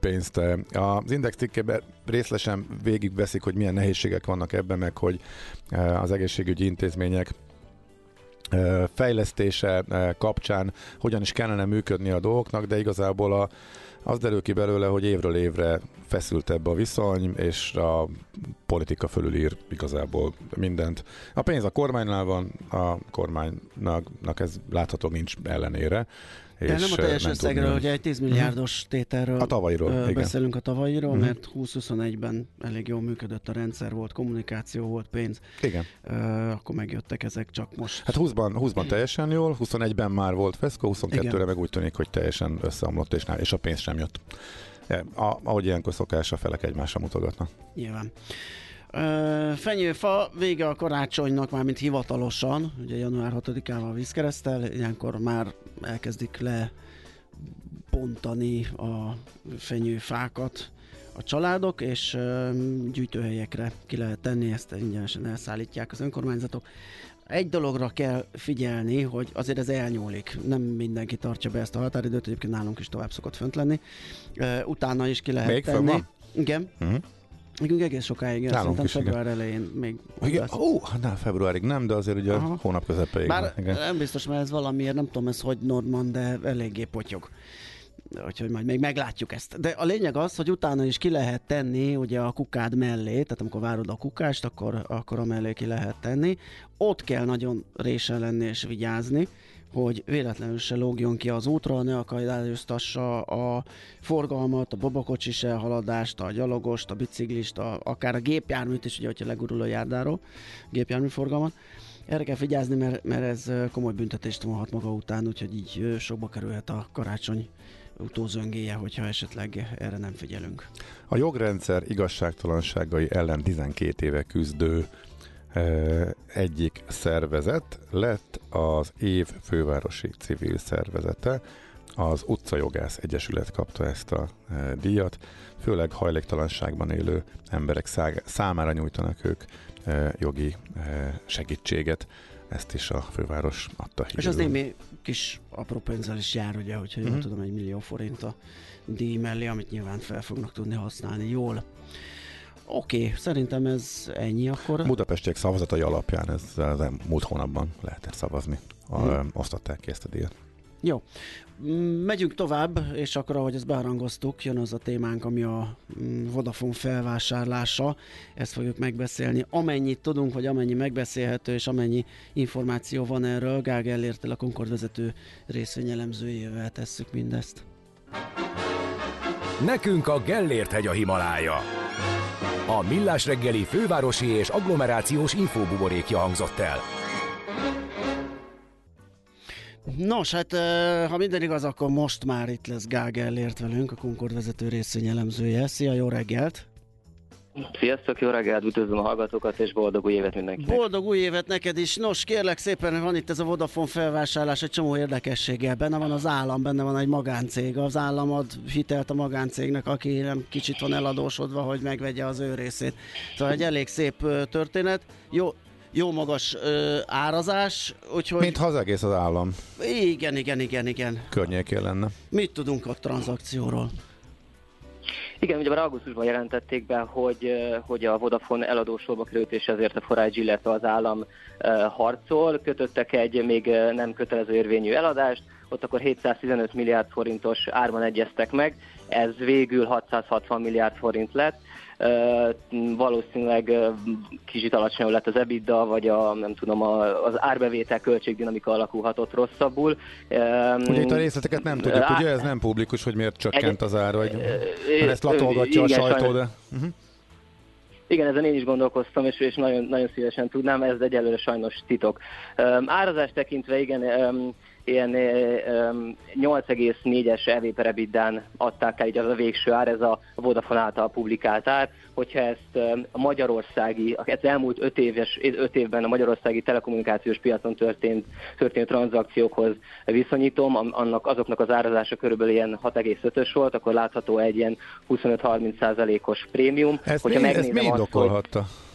pénzt. Az Index cikkében részlesen végigveszik, hogy milyen nehézségek vannak ebben, meg hogy az egészségügyi intézmények fejlesztése kapcsán hogyan is kellene működni a dolgoknak, de igazából a az derül ki belőle, hogy évről évre feszültebb a viszony, és a politika fölülír igazából mindent. A pénz a kormánynál van, a kormánynak ez látható nincs ellenére. De és nem a teljes összegről, hogy egy 10 milliárdos mhm. tételről a tavalyiról, ö, igen. beszélünk a tavalyiról, uh-huh. mert 2021-ben elég jól működött a rendszer, volt kommunikáció, volt pénz. Igen. Ö, akkor megjöttek ezek csak most. Hát 20-ban, 20-ban teljesen jól, 21-ben már volt Feszko, 22-re meg úgy tűnik, hogy teljesen összeomlott, és, és a pénz sem jött. A, ahogy ilyenkor szokás, a felek egymásra mutogatnak. Nyilván. Uh, fenyőfa vége a karácsonynak, már mint hivatalosan, ugye január 6-ával vízkeresztel, ilyenkor már elkezdik le pontani a fenyőfákat a családok, és uh, gyűjtőhelyekre ki lehet tenni, ezt ingyenesen elszállítják az önkormányzatok. Egy dologra kell figyelni, hogy azért ez elnyúlik. Nem mindenki tartja be ezt a határidőt, egyébként nálunk is tovább szokott fönt lenni. Uh, utána is ki lehet Még tenni. Igen. Uh-huh. Még egész sokáig, igen, szerintem is, február igen. elején még. Igen, ó, hát nem, februárig nem, de azért ugye Aha. hónap közepéig. Bár igen. nem biztos, mert ez valamiért, nem tudom ez hogy Nordman, de eléggé potyog. Úgyhogy majd még meglátjuk ezt. De a lényeg az, hogy utána is ki lehet tenni ugye a kukád mellé, tehát amikor várod a kukást, akkor, akkor a mellé ki lehet tenni. Ott kell nagyon résen lenni és vigyázni, hogy véletlenül se lógjon ki az útra, ne akadályoztassa a forgalmat, a babakocsis elhaladást, a gyalogost, a biciklist, a, akár a gépjárműt is, ugye, hogyha legurul a járdáról, gépjármű forgalmat. Erre kell figyelni, mert, mert ez komoly büntetést vonhat maga után, úgyhogy így sokba kerülhet a karácsony utózöngéje, hogyha esetleg erre nem figyelünk. A jogrendszer igazságtalanságai ellen 12 éve küzdő egyik szervezet lett az év fővárosi civil szervezete. Az Utcajogász Egyesület kapta ezt a díjat. Főleg hajléktalanságban élő emberek számára nyújtanak ők jogi segítséget. Ezt is a főváros adta hírül. És az némi kis apró pénzzel is jár, ugye, hogyha uh-huh. jól mhm. tudom, egy millió forint a díj mellé, amit nyilván fel fognak tudni használni jól. Oké, okay, szerintem ez ennyi akkor. Budapestiek szavazatai alapján ez az múlt hónapban lehetett szavazni. A, hmm. Osztották ki ezt a díjat. Jó. Mm, megyünk tovább, és akkor, ahogy ezt beharangoztuk, jön az a témánk, ami a mm, Vodafone felvásárlása. Ezt fogjuk megbeszélni. Amennyit tudunk, vagy amennyi megbeszélhető, és amennyi információ van erről, Gág Ellértel a Concord vezető részvényelemzőjével tesszük mindezt. Nekünk a Gellért hegy a Himalája. A Millás reggeli fővárosi és agglomerációs infóbuborékja hangzott el. Nos, hát ha minden igaz, akkor most már itt lesz Gágellért velünk, a Concord vezető részvényelemzője. Szia, jó reggelt! Sziasztok, jó reggelt, üdvözlöm a hallgatókat, és boldog új évet mindenkinek. Boldog új évet neked is. Nos, kérlek szépen, van itt ez a Vodafone felvásárlás egy csomó érdekességgel. Benne van az állam, benne van egy magáncég. Az állam ad hitelt a magáncégnek, aki nem kicsit van eladósodva, hogy megvegye az ő részét. Szóval egy elég szép történet. Jó, jó magas ö, árazás, úgyhogy... Mint ha az egész az állam. Igen, igen, igen, igen. Környékén lenne. Mit tudunk a tranzakcióról? Igen, ugye már augusztusban jelentették be, hogy, hogy a Vodafone eladósolba került, és ezért a Forage, illetve az állam harcol. Kötöttek egy még nem kötelező érvényű eladást, ott akkor 715 milliárd forintos árban egyeztek meg, ez végül 660 milliárd forint lett, valószínűleg kicsit alacsonyabb lett az EBITDA, vagy a, nem tudom, a, az árbevétel költségdinamika alakulhatott rosszabbul. Ugye itt a részleteket nem tudjuk, á, ugye ez nem publikus, hogy miért csökkent az ár, vagy ezt latolgatja a sajtó, de... Uh-huh. Igen, ezen én is gondolkoztam, és, és nagyon, nagyon szívesen tudnám, ez egyelőre sajnos titok. Um, árazás tekintve, igen, um, ilyen 8,4-es EV per EBITDA adták el így az a végső ár, ez a Vodafone által publikált ár. Hogyha ezt a magyarországi, az elmúlt 5, éves, 5 évben a magyarországi telekommunikációs piacon történt, történt tranzakciókhoz viszonyítom, annak, azoknak az árazása körülbelül ilyen 6,5-ös volt, akkor látható egy ilyen 25-30 os prémium. Ezt Hogyha mi, ezt mi indokolhatta? Hogy,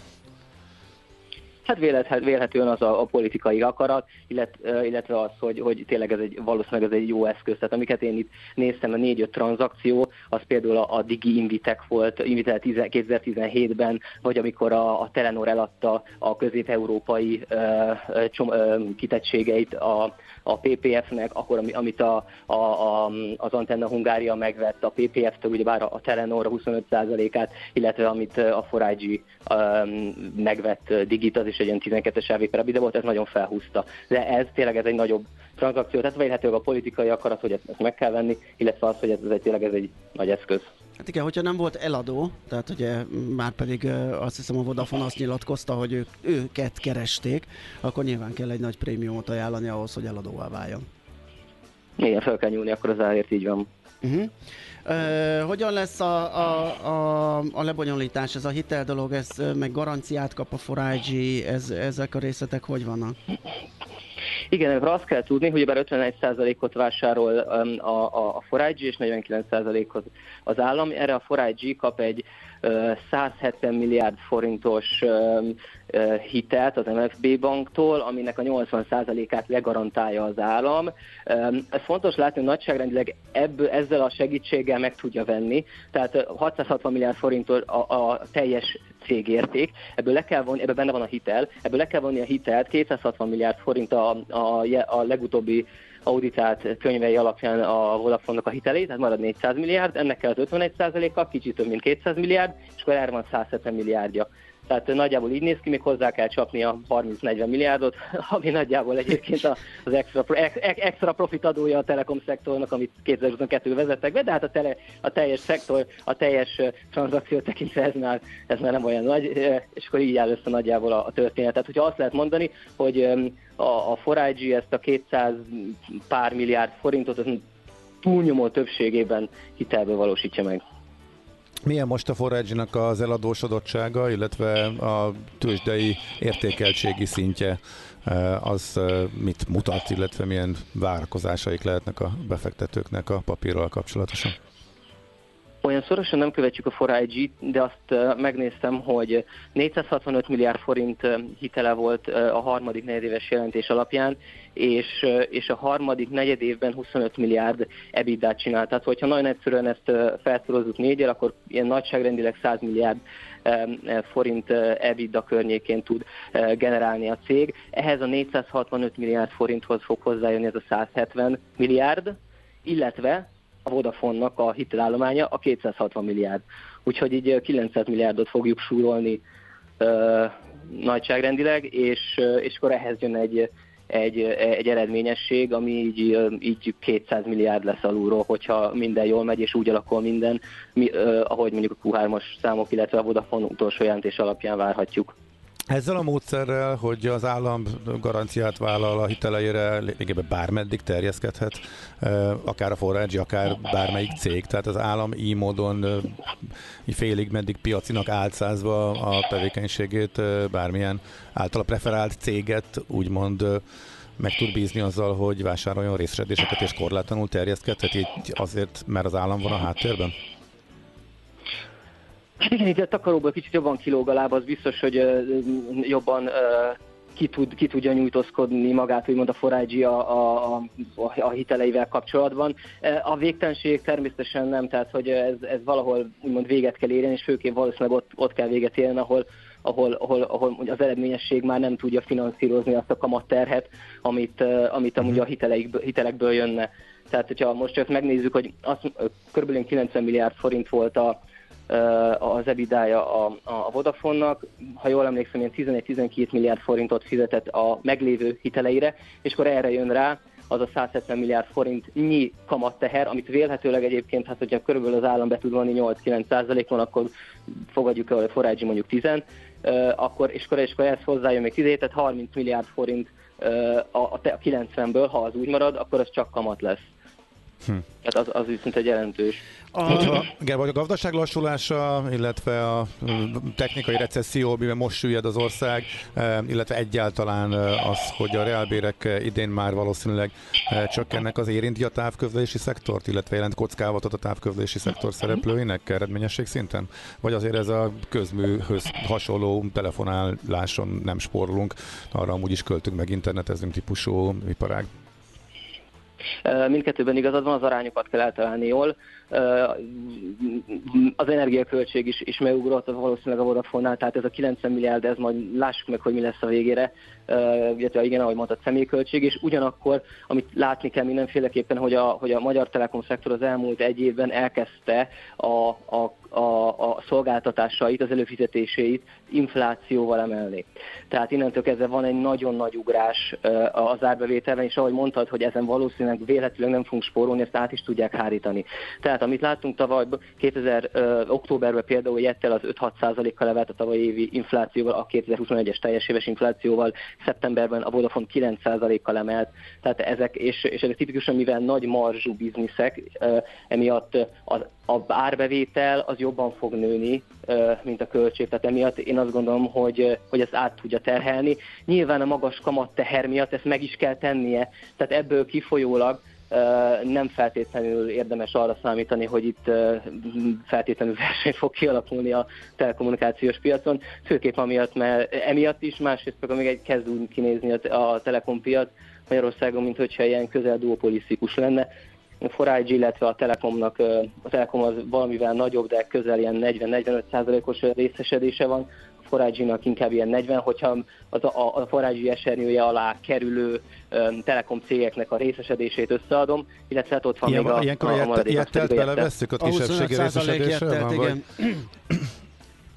Hát vélhetően az a, a politikai akarat, illet, illetve az, hogy, hogy tényleg ez egy, valószínűleg ez egy jó eszköz. Tehát amiket én itt néztem, a 4-5 tranzakció, az például a, a Digi Invitek volt, Invitel 2017-ben, vagy amikor a, a Telenor eladta a közép-európai uh, csom, uh, kitettségeit a, a PPF-nek, akkor amit a, a, a, az Antenna Hungária megvett a PPF-től, ugyebár a, a Telenor 25%-át, illetve amit a Forágyi um, megvett Digit, az is egy ilyen 12-es LV per volt, ez nagyon felhúzta. De ez tényleg ez egy nagyobb tranzakció, tehát vélhetőleg a politikai akarat, hogy ezt, ezt meg kell venni, illetve az, hogy ez, ez egy, tényleg ez egy nagy eszköz. Hát igen, hogyha nem volt eladó, tehát ugye már pedig azt hiszem a Vodafone azt nyilatkozta, hogy ők, őket keresték, akkor nyilván kell egy nagy prémiumot ajánlani ahhoz, hogy eladóvá váljon. Igen, fel kell nyúlni, akkor az árért így van. Uh-huh. Uh, hogyan lesz a, a, a, a lebonyolítás, ez a hitel dolog, ez meg garanciát kap a Forage, ez, ezek a részletek hogy vannak? Igen, ebből azt kell tudni, hogy bár 51%-ot vásárol a, a, a Forage és 49%-ot az állam. Erre a Forage kap egy 170 milliárd forintos hitelt az MFB banktól, aminek a 80%-át legarantálja az állam. Ez fontos látni, hogy nagyságrendileg ebből, ezzel a segítséggel meg tudja venni, tehát 660 milliárd forintos a, a teljes cégérték, ebből le kell vonni, ebben benne van a hitel, ebből le kell vonni a hitelt, 260 milliárd forint a, a, a legutóbbi auditált könyvei alapján a vodafone a hitelét, tehát marad 400 milliárd, ennek kell az 51%-a, kicsit több mint 200 milliárd, és akkor erre van 170 milliárdja. Tehát nagyjából így néz ki, még hozzá kell csapni a 30-40 milliárdot, ami nagyjából egyébként az extra, extra profit adója a telekom szektornak, amit 2022 vezettek be, de hát a, tele, a teljes szektor, a teljes tranzakció tekintve ez már, ez már nem olyan nagy, és akkor így áll össze nagyjából a, a történet. Tehát, hogyha azt lehet mondani, hogy a, a Forage ezt a 200 pár milliárd forintot, az túlnyomó többségében hitelből valósítja meg. Milyen most a forage az eladósodottsága, illetve a tőzsdei értékeltségi szintje, az mit mutat, illetve milyen várakozásaik lehetnek a befektetőknek a papírral kapcsolatosan? Olyan szorosan nem követjük a Forage, de azt megnéztem, hogy 465 milliárd forint hitele volt a harmadik negyedéves jelentés alapján, és, és a harmadik negyed évben 25 milliárd ebitdát csinált. Tehát, hogyha nagyon egyszerűen ezt felszorozzuk négyel, akkor ilyen nagyságrendileg 100 milliárd forint EBITDA környékén tud generálni a cég. Ehhez a 465 milliárd forinthoz fog hozzájönni ez a 170 milliárd, illetve a Vodafone-nak a hitelállománya a 260 milliárd. Úgyhogy így 900 milliárdot fogjuk súrolni ö, nagyságrendileg, és, és akkor ehhez jön egy, egy, egy eredményesség, ami így, így 200 milliárd lesz alulról, hogyha minden jól megy, és úgy alakul minden, mi, ö, ahogy mondjuk a Q3-as számok, illetve a Vodafone utolsó jelentés alapján várhatjuk. Ezzel a módszerrel, hogy az állam garanciát vállal a hiteleire, lényegében bármeddig terjeszkedhet, akár a forrágyi, akár bármelyik cég, tehát az állam így módon félig meddig piacinak álcázva a tevékenységét bármilyen általa preferált céget úgymond meg tud bízni azzal, hogy vásároljon részredéseket és korlátlanul terjeszkedhet, így azért, mert az állam van a háttérben? Hát igen, itt a takaróból kicsit jobban kilóg a láb, az biztos, hogy jobban ki, tud, ki tudja nyújtózkodni magát, úgymond a Forage a, a, a, a hiteleivel kapcsolatban. A végtelenség természetesen nem, tehát hogy ez, ez valahol úgymond véget kell érni, és főként valószínűleg ott, ott kell véget érni, ahol ahol, ahol, ahol az eredményesség már nem tudja finanszírozni azt a kamatterhet, amit, amit amúgy a hitelekből jönne. Tehát, hogyha most csak megnézzük, hogy az, kb. 90 milliárd forint volt a, az ebidája a, a Vodafone-nak, ha jól emlékszem, ilyen 11-12 milliárd forintot fizetett a meglévő hiteleire, és akkor erre jön rá az a 170 milliárd forintnyi kamatteher, amit vélhetőleg egyébként, hát hogyha körülbelül az állam be tud vonni 8-9 százalékon, akkor fogadjuk el, hogy forágyi mondjuk 10, akkor, és akkor, és akkor ehhez hozzájön még 17, tehát 30 milliárd forint a, a 90-ből, ha az úgy marad, akkor az csak kamat lesz. Hm. Tehát az, az viszont egy jelentős. A, a gazdaság lassulása, illetve a technikai recesszió, amiben most süllyed az ország, illetve egyáltalán az, hogy a reálbérek idén már valószínűleg csökkennek, az érinti a távközlési szektort, illetve jelent kockávatot a távközlési szektor szereplőinek eredményesség szinten? Vagy azért ez a közműhöz hasonló telefonáláson nem spórolunk, arra amúgy is költünk meg internetezünk típusú iparág? Mindkettőben igazad van, az arányokat kell eltalálni jól. Az energiaköltség is, is megugrott valószínűleg a Vodafone-nál, tehát ez a 90 milliárd, ez majd lássuk meg, hogy mi lesz a végére, illetve igen, ahogy mondtad, személyköltség, és ugyanakkor, amit látni kell mindenféleképpen, hogy a, hogy a Magyar Telekom szektor az elmúlt egy évben elkezdte a, a a, a szolgáltatásait, az előfizetéseit inflációval emelni. Tehát innentől kezdve van egy nagyon nagy ugrás az árbevételben, és ahogy mondtad, hogy ezen valószínűleg véletlenül nem fogunk spórolni, ezt át is tudják hárítani. Tehát amit láttunk tavaly, 2000 októberben például Jettel az 5-6 kal levelt a tavalyi évi inflációval, a 2021-es teljes éves inflációval, szeptemberben a Vodafone 9 kal emelt, tehát ezek, és, és ezek tipikusan, mivel nagy marzsú bizniszek, emiatt az a árbevétel az jobban fog nőni, mint a költség. Tehát emiatt én azt gondolom, hogy, hogy ezt át tudja terhelni. Nyilván a magas kamat teher miatt ezt meg is kell tennie, tehát ebből kifolyólag nem feltétlenül érdemes arra számítani, hogy itt feltétlenül verseny fog kialakulni a telekommunikációs piacon, főképp amiatt, mert emiatt is, másrészt meg még egy kezd úgy kinézni a, telekom piac Magyarországon, mint hogyha ilyen közel duopolisztikus lenne. A 4 illetve a Telekomnak, a Telekom az valamivel nagyobb, de közel ilyen 40-45%-os részesedése van, 4 inkább ilyen 40, hogyha az a, a 4 esernyője alá kerülő um, Telekom cégeknek a részesedését összeadom, illetve hát ott van Ilyen, még a, ilyenkor a, a maradék. Ilyettelt belevesszük a kisebbségi részesedésre? Van, igen.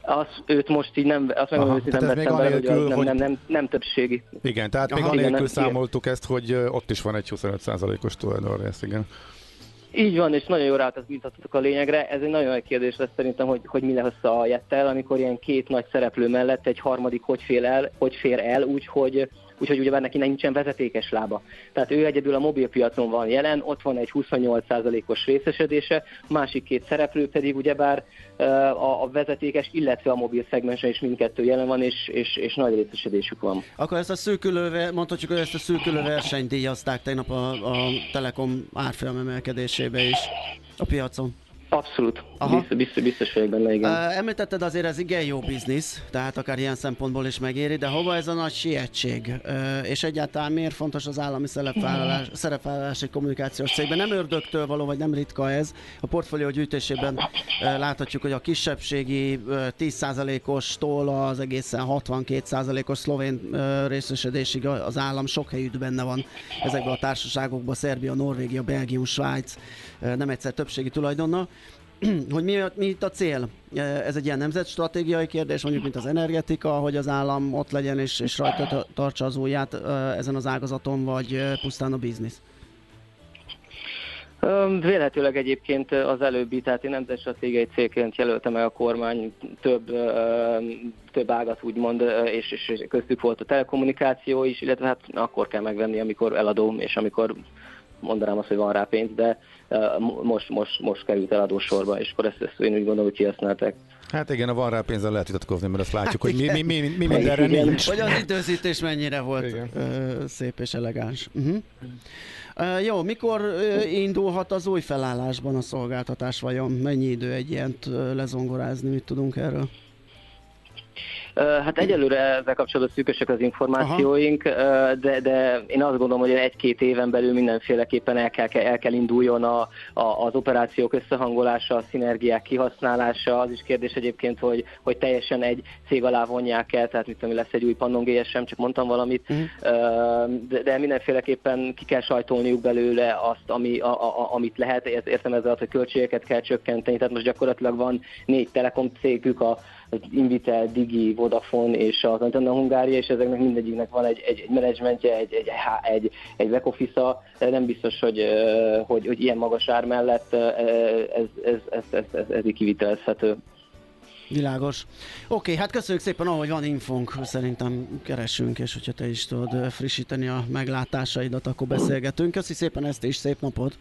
Az, őt most így nem, azt meg hogy nem vettem bele, hogy, az nem, nem, nem, nem többségi. Igen, tehát Aha, még anélkül igen, számoltuk ezt, hogy ott is van egy 25%-os tulajdonrész, igen. Így van, és nagyon jól rátaszítottak a lényegre. Ez egy nagyon nagy kérdés lesz szerintem, hogy, hogy mi lesz a jettel, amikor ilyen két nagy szereplő mellett egy harmadik hogy fér el, hogy fér el úgy, hogy úgyhogy ugye neki nincsen vezetékes lába. Tehát ő egyedül a mobilpiacon van jelen, ott van egy 28%-os részesedése, másik két szereplő pedig ugyebár a, a vezetékes, illetve a mobil szegmensen is mindkettő jelen van, és, és, és nagy részesedésük van. Akkor ezt a szűkülő, mondhatjuk, hogy ezt a szűkülő versenyt díjazták tegnap a, a Telekom árfolyam emelkedésébe is a piacon. Abszolút, Aha. Biztos, biztos, biztos vagyok benne, igen. Uh, említetted azért ez igen jó biznisz, tehát akár ilyen szempontból is megéri, de hova ez a nagy sietség? Uh, és egyáltalán miért fontos az állami szerepvállalás, szerepvállalási kommunikációs cégben? Nem ördögtől való, vagy nem ritka ez. A portfólió gyűjtésében uh, láthatjuk, hogy a kisebbségi uh, 10%-os-tól az egészen 62%-os szlovén uh, részesedésig az állam sok helyütt benne van ezekben a társaságokban, Szerbia, Norvégia, Belgium, Svájc, uh, nem egyszer többségi tulajdonnal. hogy mi, mi itt a cél? Ez egy ilyen nemzetstratégiai kérdés, mondjuk, mint az energetika, hogy az állam ott legyen és, és rajta tartsa az ujját ezen az ágazaton, vagy pusztán a biznisz? Véletőleg egyébként az előbbi, tehát én nemzetstratégiai célként jelöltem meg a kormány több, több ágat úgymond, és, és köztük volt a telekommunikáció is, illetve hát akkor kell megvenni, amikor eladom, és amikor mondanám azt, hogy van rá pénz, de most, most, most került adósorba, és akkor ezt, ezt én úgy gondolom, hogy kihasználták. Hát igen, a van rá pénzzel lehet vitatkozni, mert azt látjuk, hát hogy mi, mi, mi, mi, mi mindenre nincs. Hogy az időzítés mennyire volt igen. szép és elegáns. Uh-huh. Uh, jó, mikor uh, indulhat az új felállásban a szolgáltatás vajon? Mennyi idő egy ilyent uh, lezongorázni, mit tudunk erről? Hát egyelőre ezzel kapcsolatban szűkösek az információink, de, de én azt gondolom, hogy egy-két éven belül mindenféleképpen el kell, el kell induljon a, a, az operációk összehangolása, a szinergiák kihasználása. Az is kérdés egyébként, hogy, hogy teljesen egy cég alá vonják el, tehát mit tudom, lesz egy új Pannon GSM, csak mondtam valamit, uh-huh. de, de mindenféleképpen ki kell sajtolniuk belőle azt, ami, a, a, amit lehet, értem ezzel, hogy költségeket kell csökkenteni, tehát most gyakorlatilag van négy telekom cégük, a, az Invitel, Digi, Vodafone és az Antenna Hungária, és ezeknek mindegyiknek van egy, egy, egy menedzsmentje, egy, egy, egy, egy back office nem biztos, hogy, hogy, hogy ilyen magas ár mellett ez, ez, ez, ez, ez, ez így kivitelezhető. Világos. Oké, okay, hát köszönjük szépen, ahogy van infónk, szerintem keresünk, és hogyha te is tudod frissíteni a meglátásaidat, akkor beszélgetünk. Köszi szépen ezt is, szép napot!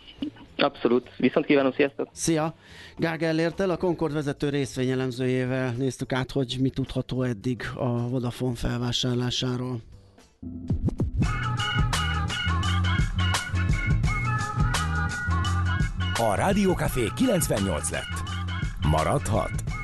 Abszolút. Viszont kívánom, sziasztok! Szia! Gágel értel, a Concord vezető részvényelemzőjével néztük át, hogy mi tudható eddig a Vodafone felvásárlásáról. A Rádiókafé 98 lett. Maradhat?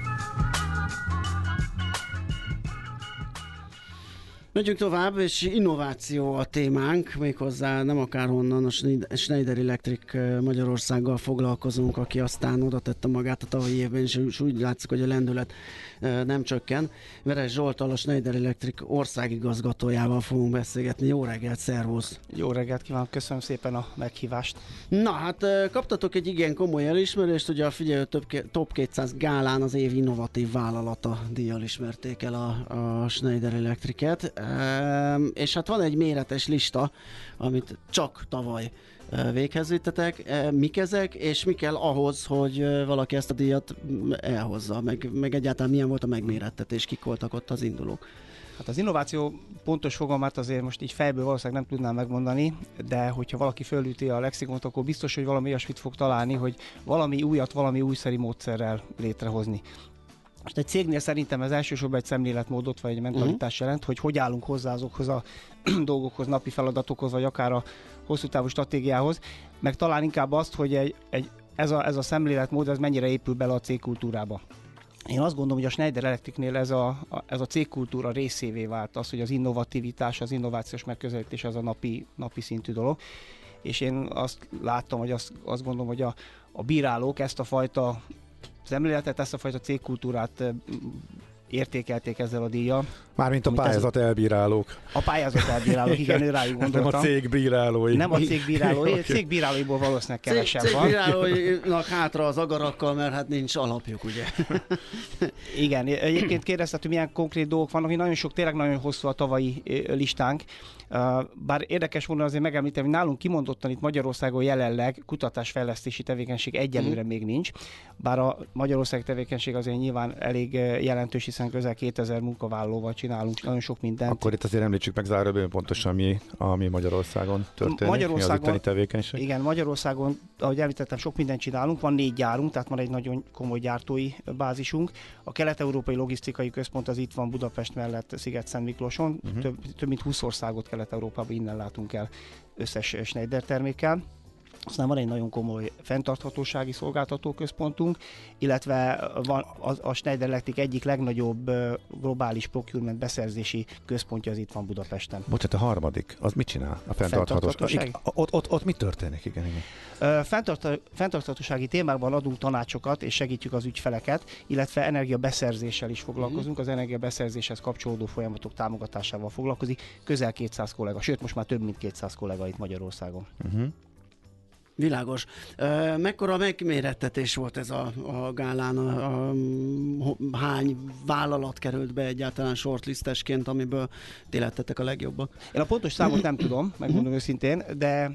Megyünk tovább, és innováció a témánk, méghozzá nem akárhonnan, a Schneider Electric Magyarországgal foglalkozunk, aki aztán oda tette magát a tavalyi évben, és úgy látszik, hogy a lendület nem csökken. Veres Zsoltal, a Schneider Electric országigazgatójával fogunk beszélgetni. Jó reggelt, szervusz! Jó reggelt kívánok, köszönöm szépen a meghívást. Na hát kaptatok egy igen komoly elismerést, ugye a figyelő Top 200 gálán az év innovatív vállalata díjjal ismerték el a, a Schneider Electricet, és hát van egy méretes lista, amit csak tavaly véghez vittetek. Mik ezek, és mi kell ahhoz, hogy valaki ezt a díjat elhozza, meg, meg egyáltalán milyen volt a megmérettetés, kik voltak ott az indulók? Hát az innováció pontos fogalmát azért most így fejből valószínűleg nem tudnám megmondani, de hogyha valaki fölüti a lexikont, akkor biztos, hogy valami olyasmit fog találni, hogy valami újat, valami újszeri módszerrel létrehozni. Most egy cégnél szerintem ez elsősorban egy szemléletmódot vagy egy mentalitás uh-huh. jelent, hogy hogy állunk hozzá azokhoz a dolgokhoz, napi feladatokhoz, vagy akár a hosszú távú stratégiához, meg talán inkább azt, hogy egy, egy, ez, a, ez a szemléletmód ez mennyire épül bele a cégkultúrába. Én azt gondolom, hogy a Schneider Electricnél ez a, a, ez a cégkultúra részévé vált az, hogy az innovativitás, az innovációs megközelítés az a napi, napi szintű dolog. És én azt láttam, hogy azt, azt gondolom, hogy a, a bírálók ezt a fajta szemléletet, ezt a fajta cégkultúrát értékelték ezzel a díjjal. Mármint a pályázat ez... elbírálók. A pályázat elbírálók, igen, ő rájuk gondoltam. Nem a cégbírálói. Nem a cégbírálói, a cégbírálóiból valószínűleg kevesebb Cég, van. Cégbírálóinak hátra az agarakkal, mert hát nincs alapjuk, ugye? igen, egyébként kérdezted, hogy milyen konkrét dolgok vannak, nagyon sok, tényleg nagyon hosszú a tavalyi listánk, bár érdekes volna azért megemlíteni, hogy nálunk kimondottan itt Magyarországon jelenleg kutatásfejlesztési tevékenység egyelőre mm. még nincs, bár a Magyarország tevékenység azért nyilván elég jelentős, hiszen közel 2000 munkavállalóval csinálunk nagyon sok mindent. Akkor itt azért említsük meg záróbőn pontosan, mi, ami Magyarországon történik, Magyarországon, mi az tevékenység? Igen, Magyarországon, ahogy említettem, sok mindent csinálunk, van négy gyárunk, tehát van egy nagyon komoly gyártói bázisunk. A Kelet-Európai Logisztikai Központ az itt van Budapest mellett Sziget-Szent Miklóson, uh-huh. több, több mint 20 országot Kelet-Európában innen látunk el összes Schneider termékkel. Aztán van egy nagyon komoly fenntarthatósági szolgáltatóközpontunk, illetve van a, a Schneider Electric egyik legnagyobb globális procurement beszerzési központja az itt van Budapesten. Bocsát, a harmadik, az mit csinál? A fenntarthatóság? Ott, ott, ott mi történik? Igen, igen. fenntarthatósági témákban adunk tanácsokat és segítjük az ügyfeleket, illetve energiabeszerzéssel is foglalkozunk. Uh-huh. Az energiabeszerzéshez kapcsolódó folyamatok támogatásával foglalkozik. Közel 200 kollega, sőt most már több mint 200 kollega itt Magyarországon. Uh-huh. Világos. Mekkora megmérettetés volt ez a, a gálán? A, a, hány vállalat került be egyáltalán shortlistesként, amiből élettetek a legjobban? Én a pontos számot nem tudom, megmondom őszintén, de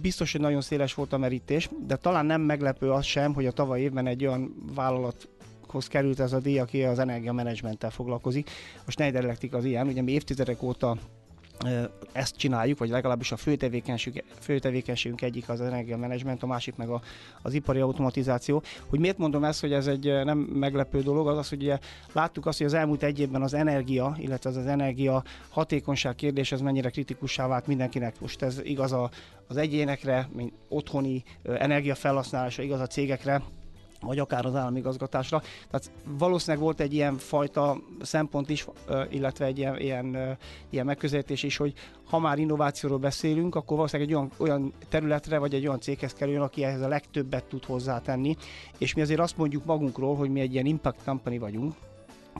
biztos, hogy nagyon széles volt a merítés, de talán nem meglepő az sem, hogy a tavaly évben egy olyan vállalat hoz került ez a díj, aki az energiamenedzsmenttel foglalkozik. A Schneider Electric az ilyen, ugye mi évtizedek óta ezt csináljuk, vagy legalábbis a fő, tevékenység, fő tevékenységünk egyik az energiamenedzsment, a másik meg a, az ipari automatizáció. Hogy miért mondom ezt, hogy ez egy nem meglepő dolog, az az, hogy ugye láttuk azt, hogy az elmúlt egy évben az energia, illetve az, az energia hatékonyság kérdés, ez mennyire kritikussá vált mindenkinek. Most ez igaz a, az egyénekre, mint otthoni energiafelhasználása, igaz a cégekre, vagy akár az államigazgatásra. Tehát valószínűleg volt egy ilyen fajta szempont is, illetve egy ilyen, ilyen, ilyen megközelítés is, hogy ha már innovációról beszélünk, akkor valószínűleg egy olyan, olyan területre, vagy egy olyan céghez kerüljön, aki ehhez a legtöbbet tud hozzátenni. És mi azért azt mondjuk magunkról, hogy mi egy ilyen impact company vagyunk,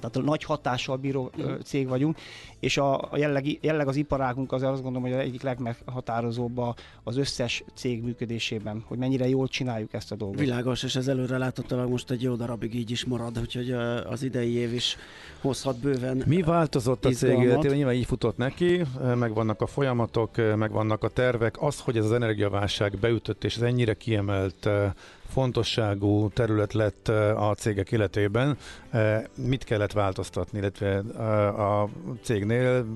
tehát nagy hatással bíró mm. cég vagyunk, és a, a jelleg, jelleg az iparágunk az azt gondolom, hogy az egyik legmeghatározóbb az összes cég működésében, hogy mennyire jól csináljuk ezt a dolgot. Világos, és ez előre látottak most egy jó darabig így is marad, úgyhogy az idei év is hozhat bőven Mi változott a cég életében? Nyilván így futott neki, megvannak a folyamatok, megvannak a tervek. Az, hogy ez az energiaválság beütött, és ez ennyire kiemelt fontosságú terület lett a cégek életében. Mit kellett változtatni, illetve a cégnél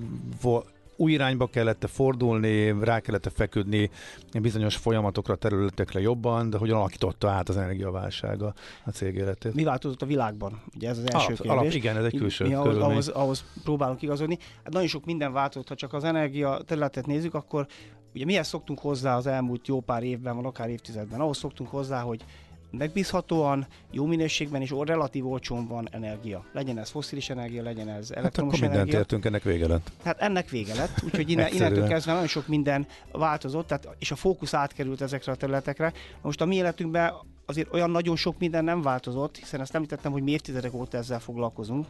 új irányba kellett fordulni, rá kellett feküdni bizonyos folyamatokra, területekre jobban, de hogyan alakította át az energiaválsága a cég életét? Mi változott a világban? Ugye ez az első alap, kérdés. Alap, igen, ez egy külső mi, mi ahhoz, ahhoz, ahhoz próbálunk igazodni. Hát nagyon sok minden változott, ha csak az energia területet nézzük, akkor ugye mihez szoktunk hozzá az elmúlt jó pár évben, vagy akár évtizedben? Ahhoz szoktunk hozzá, hogy megbízhatóan, jó minőségben és relatív olcsón van energia. Legyen ez foszilis energia, legyen ez elektromos hát akkor mindent energia. értünk, ennek vége lett. Hát ennek vége lett, úgyhogy innen, innentől kezdve nagyon sok minden változott, tehát, és a fókusz átkerült ezekre a területekre. Most a mi életünkben azért olyan nagyon sok minden nem változott, hiszen ezt említettem, hogy mi évtizedek óta ezzel foglalkozunk,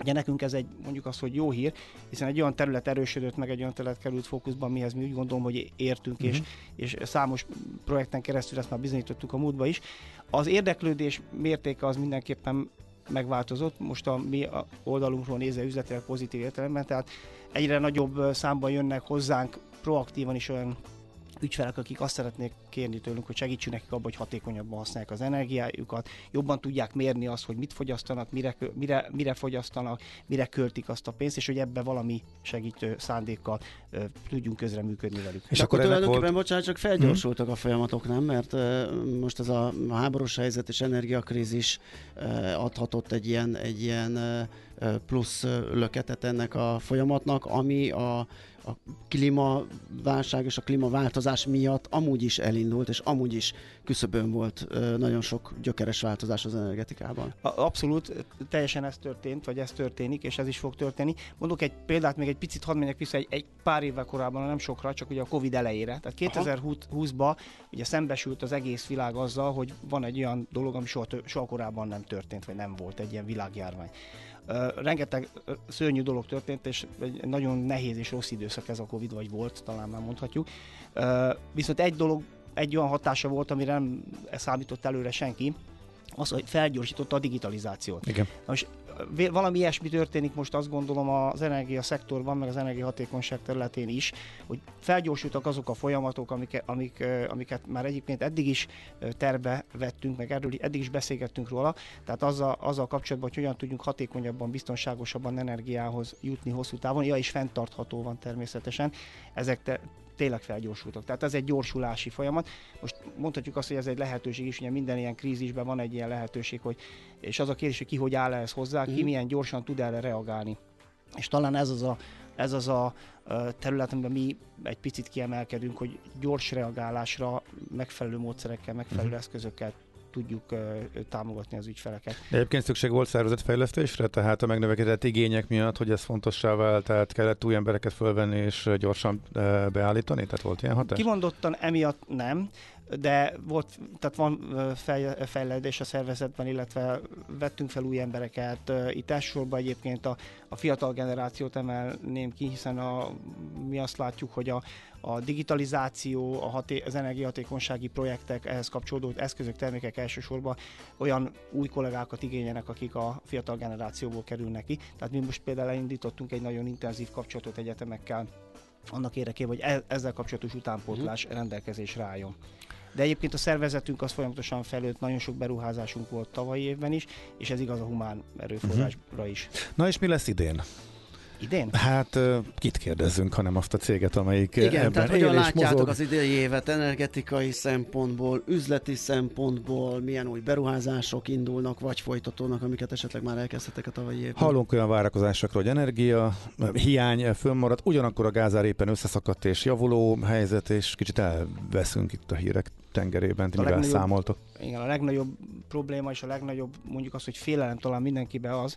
Ugye nekünk ez egy mondjuk az, hogy jó hír, hiszen egy olyan terület erősödött, meg egy olyan terület került fókuszban, mihez mi úgy gondolom, hogy értünk, uh-huh. és, és számos projekten keresztül ezt már bizonyítottuk a múltba is. Az érdeklődés mértéke az mindenképpen megváltozott, most a mi oldalunkról nézve üzletileg pozitív értelemben, tehát egyre nagyobb számban jönnek hozzánk proaktívan is olyan ügyfelek, akik azt szeretnék kérni tőlünk, hogy segítsünk nekik abban, hogy hatékonyabban használják az energiájukat, jobban tudják mérni azt, hogy mit fogyasztanak, mire, mire, mire fogyasztanak, mire költik azt a pénzt, és hogy ebbe valami segítő szándékkal ö, tudjunk közreműködni velük. És, és akkor, akkor tulajdonképpen, volt... bocsánat, csak felgyorsultak hmm. a folyamatok, nem? Mert uh, most ez a háborús helyzet és energiakrízis uh, adhatott egy ilyen, egy ilyen uh, plusz löketet ennek a folyamatnak, ami a a klímaválság és a klímaváltozás miatt amúgy is elindult, és amúgy is küszöbön volt nagyon sok gyökeres változás az energetikában. Abszolút, teljesen ez történt, vagy ez történik, és ez is fog történni. Mondok egy példát, még egy picit hadd menjek vissza egy, egy pár évvel korábban, nem sokra, csak ugye a Covid elejére. Tehát 2020-ban ugye szembesült az egész világ azzal, hogy van egy olyan dolog, ami soha, soha korábban nem történt, vagy nem volt egy ilyen világjárvány. Rengeteg szörnyű dolog történt, és egy nagyon nehéz és rossz időszak ez a Covid, vagy volt, talán már mondhatjuk. Viszont egy dolog, egy olyan hatása volt, amire nem számított előre senki, az, hogy felgyorsította a digitalizációt. Igen. Most valami ilyesmi történik most azt gondolom az energia szektorban, meg az energiahatékonyság területén is, hogy felgyorsultak azok a folyamatok, amik, amik, amiket már egyébként eddig is terve vettünk, meg erről eddig is beszélgettünk róla, tehát azzal, azzal kapcsolatban, hogy hogyan tudjunk hatékonyabban, biztonságosabban energiához jutni hosszú távon, ja, és fenntartható van természetesen. Ezek te, tényleg felgyorsultak. Tehát ez egy gyorsulási folyamat. Most mondhatjuk azt, hogy ez egy lehetőség is, ugye minden ilyen krízisben van egy ilyen lehetőség, hogy, és az a kérdés, hogy ki hogy áll ehhez hozzá, ki mm. milyen gyorsan tud erre reagálni. És talán ez az a, ez az a terület, amiben mi egy picit kiemelkedünk, hogy gyors reagálásra megfelelő módszerekkel, megfelelő mm. eszközökkel tudjuk támogatni az ügyfeleket. De egyébként szükség volt szervezetfejlesztésre, tehát a megnövekedett igények miatt, hogy ez fontossá vált, tehát kellett új embereket fölvenni és gyorsan beállítani? Tehát volt ilyen hatás? Kimondottan emiatt nem de volt, tehát van fejlődés a szervezetben, illetve vettünk fel új embereket. Itt elsősorban egyébként a, a fiatal generációt emelném ki, hiszen a, mi azt látjuk, hogy a, a digitalizáció, a haté- az energiahatékonysági projektek, ehhez kapcsolódó eszközök, termékek elsősorban olyan új kollégákat igényelnek, akik a fiatal generációból kerülnek ki. Tehát mi most például elindítottunk egy nagyon intenzív kapcsolatot egyetemekkel, annak érdekében, hogy e- ezzel kapcsolatos utánpótlás uh-huh. rendelkezésre álljon. De egyébként a szervezetünk az folyamatosan felőtt, nagyon sok beruházásunk volt tavalyi évben is, és ez igaz a humán erőforrásra uh-huh. is. Na és mi lesz idén? Idén? Hát kit kérdezzünk, hanem azt a céget, amelyik Igen, ebben tehát hogyan látjátok mozog. az idei évet energetikai szempontból, üzleti szempontból, milyen új beruházások indulnak, vagy folytatónak, amiket esetleg már elkezdhetek a tavalyi évben? Hallunk olyan várakozásokról, hogy energia hiány fönnmarad, ugyanakkor a gázár éppen összeszakadt és javuló helyzet, és kicsit elveszünk itt a hírek tengerében, A mivel számoltok? Igen, a legnagyobb probléma és a legnagyobb mondjuk az, hogy félelem talán mindenkibe az,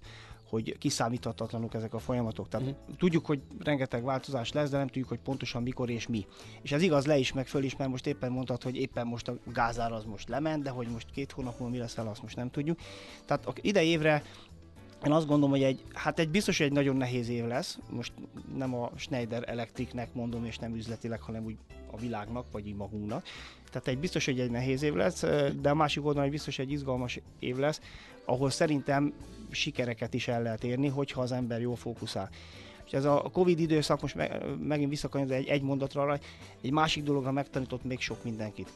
hogy kiszámíthatatlanok ezek a folyamatok. Tehát uh-huh. tudjuk, hogy rengeteg változás lesz, de nem tudjuk, hogy pontosan mikor és mi. És ez igaz le is, meg föl is, mert most éppen mondtad, hogy éppen most a gázár az most lement, de hogy most két hónap múlva mi lesz vele, azt most nem tudjuk. Tehát a idei évre én azt gondolom, hogy egy, hát egy biztos, hogy egy nagyon nehéz év lesz. Most nem a Schneider Electricnek mondom, és nem üzletileg, hanem úgy a világnak, vagy így magunknak. Tehát egy biztos, hogy egy nehéz év lesz, de a másik oldalon egy biztos, hogy egy izgalmas év lesz, ahol szerintem sikereket is el lehet érni, hogyha az ember jól fókuszál. És ez a Covid időszak, most me- megint visszakanyod egy, egy mondatra arra, egy másik dologra megtanított még sok mindenkit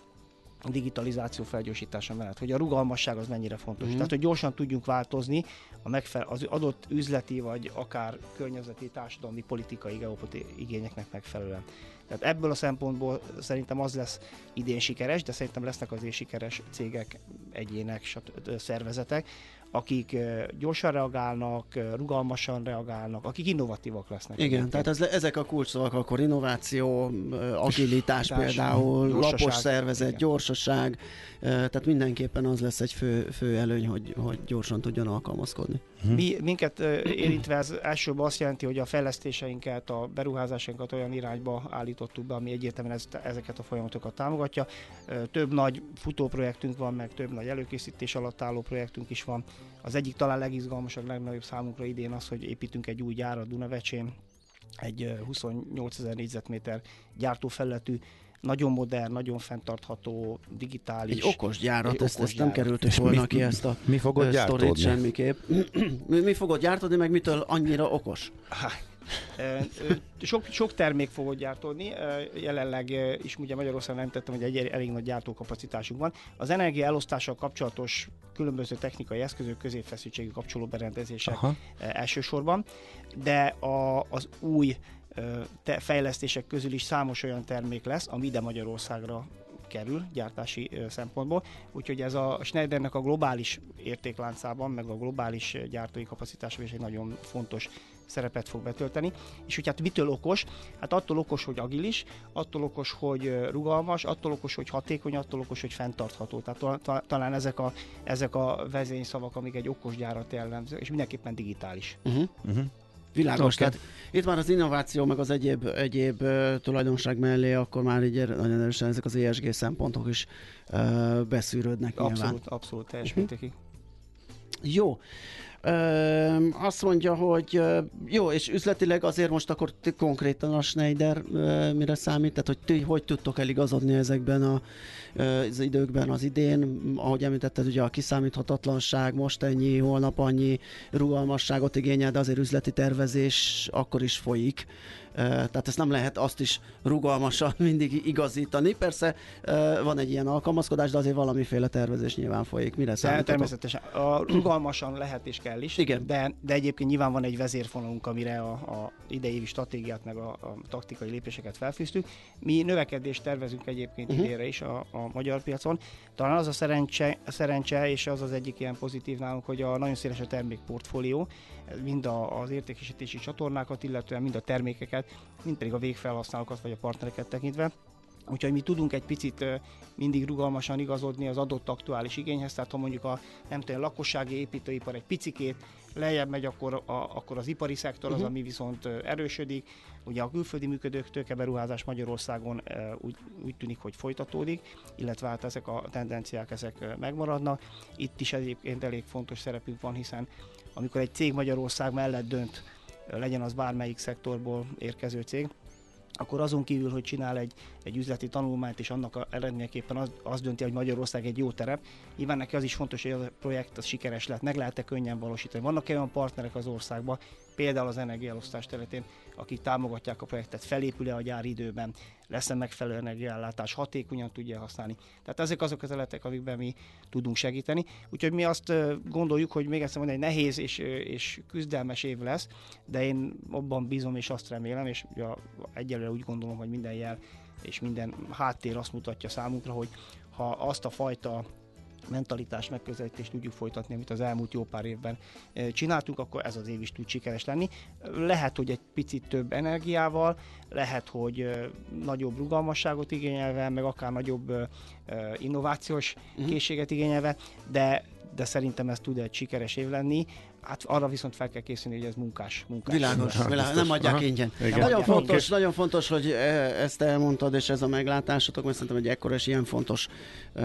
a digitalizáció felgyorsítása mellett, hogy a rugalmasság az mennyire fontos. Mm. Tehát, hogy gyorsan tudjunk változni a megfe- az adott üzleti vagy akár környezeti, társadalmi, politikai, geopolitikai igényeknek megfelelően. Tehát ebből a szempontból szerintem az lesz idén sikeres, de szerintem lesznek azért sikeres cégek, egyének, szervezetek, akik gyorsan reagálnak, rugalmasan reagálnak, akik innovatívak lesznek. Igen, egyébként. tehát ez, ezek a kulcsszavak akkor innováció, agilitás Társ- például, gyorsaság. lapos szervezet, Igen. gyorsaság, tehát mindenképpen az lesz egy fő, fő előny, hogy, hogy gyorsan tudjon alkalmazkodni. Mi, minket érintve ez elsőbb azt jelenti, hogy a fejlesztéseinket, a beruházásainkat olyan irányba állítottuk be, ami egyértelműen ezeket a folyamatokat támogatja. Több nagy futóprojektünk van, meg több nagy előkészítés alatt álló projektünk is van. Az egyik talán legizgalmasabb, legnagyobb számunkra idén az, hogy építünk egy új gyárat Dunavecsén, egy ö, 28 ezer négyzetméter gyártófelületű, nagyon modern, nagyon fenntartható, digitális. Egy okos gyárat, Egy ezt, okos ezt nem gyárat. kerültük És volna mi- ki ezt a Mi fogod sztorit semmiképp. mi, mi fogod gyártani, meg mitől annyira okos? Ö, Sok, sok termék fogod gyártódni, ö, jelenleg is ugye Magyarországon nem tettem, hogy egy elég nagy gyártókapacitásunk van. Az energia elosztással kapcsolatos különböző technikai eszközök, középfeszültségű kapcsoló berendezések Aha. elsősorban, de a, az új te, fejlesztések közül is számos olyan termék lesz, ami ide Magyarországra kerül gyártási szempontból. Úgyhogy ez a Schneidernek a globális értékláncában, meg a globális gyártói kapacitásban is egy nagyon fontos szerepet fog betölteni. És hogy hát mitől okos? Hát attól okos, hogy agilis, attól okos, hogy rugalmas, attól okos, hogy hatékony, attól okos, hogy fenntartható. Tehát ta- ta- talán ezek a, ezek a vezényszavak, amik egy okos gyárat jellemző, és mindenképpen digitális. Uh-huh. Uh-huh. Világos, okay. tehát itt már az innováció, meg az egyéb, egyéb uh, tulajdonság mellé, akkor már így er- nagyon erősen ezek az ESG szempontok is uh, beszűrődnek nyilván. Abszolút, abszolút, teljes Mhm. mértékig. Jó. Ö, azt mondja, hogy jó, és üzletileg azért most akkor konkrétan a Schneider ö, mire számít? Tehát, hogy ti hogy tudtok eligazodni ezekben a, ö, az időkben az idén? Ahogy említetted, ugye a kiszámíthatatlanság most ennyi, holnap annyi rugalmasságot igényel, de azért üzleti tervezés akkor is folyik. Tehát ezt nem lehet azt is rugalmasan mindig igazítani. Persze van egy ilyen alkalmazkodás, de azért valamiféle tervezés nyilván folyik. Mire De számítotok? természetesen. A rugalmasan lehet és kell is, Igen. De, de egyébként nyilván van egy vezérfonalunk, amire a, a idei stratégiát meg a, a taktikai lépéseket felfűztük. Mi növekedést tervezünk egyébként Mhm. uh-huh. idénre is a, a magyar piacon. Talán az a szerencse, szerencse, és az az egyik ilyen pozitív nálunk, hogy a nagyon széles a termékportfólió, mind a, az értékesítési csatornákat, illetően mind a termékeket, mind pedig a végfelhasználókat vagy a partnereket tekintve. Úgyhogy mi tudunk egy picit mindig rugalmasan igazodni az adott aktuális igényhez, tehát ha mondjuk a nem tudom, lakossági építőipar egy picikét lejjebb megy, akkor, a, akkor az ipari szektor az, Mhm. ami viszont erősödik. Ugye a külföldi működők tőkeberuházás Magyarországon úgy, úgy tűnik, hogy folytatódik, illetve hát ezek a tendenciák ezek megmaradnak. Itt is egyébként elég fontos szerepünk van, hiszen amikor egy cég Magyarország mellett dönt, legyen az bármelyik szektorból érkező cég, akkor azon kívül, hogy csinál egy, egy üzleti tanulmányt, és annak eredményeképpen az, az dönti, hogy Magyarország egy jó terep, nyilván neki az is fontos, hogy a projekt az sikeres lett, meg lehet-e könnyen valósítani. Vannak olyan partnerek az országban, például az energiaelosztás területén, akik támogatják a projektet, felépül-e a gyár időben, lesz-e megfelelő energiaellátás, hatékonyan tudja használni. Tehát ezek azok az eletek, amikben mi tudunk segíteni. Úgyhogy mi azt gondoljuk, hogy még egyszer mondani, egy nehéz és, és küzdelmes év lesz, de én abban bízom és azt remélem, és ugye egyelőre úgy gondolom, hogy minden jel és minden háttér azt mutatja számunkra, hogy ha azt a fajta mentalitás megközelítést tudjuk folytatni, amit az elmúlt jó pár évben csináltuk, akkor ez az év is tud sikeres lenni. Lehet, hogy egy picit több energiával, lehet, hogy nagyobb rugalmasságot igényelve, meg akár nagyobb innovációs uh-huh. készséget igényelve, de de szerintem ez tud egy sikeres év lenni. Hát arra viszont fel kell készülni, hogy ez munkás. munkás világos, világos, nem adják Aha. ingyen. Igen. Nagyon, fontos, nagyon fontos, hogy e, ezt elmondtad, és ez a meglátásotok, mert szerintem egy ekkora és ilyen fontos uh,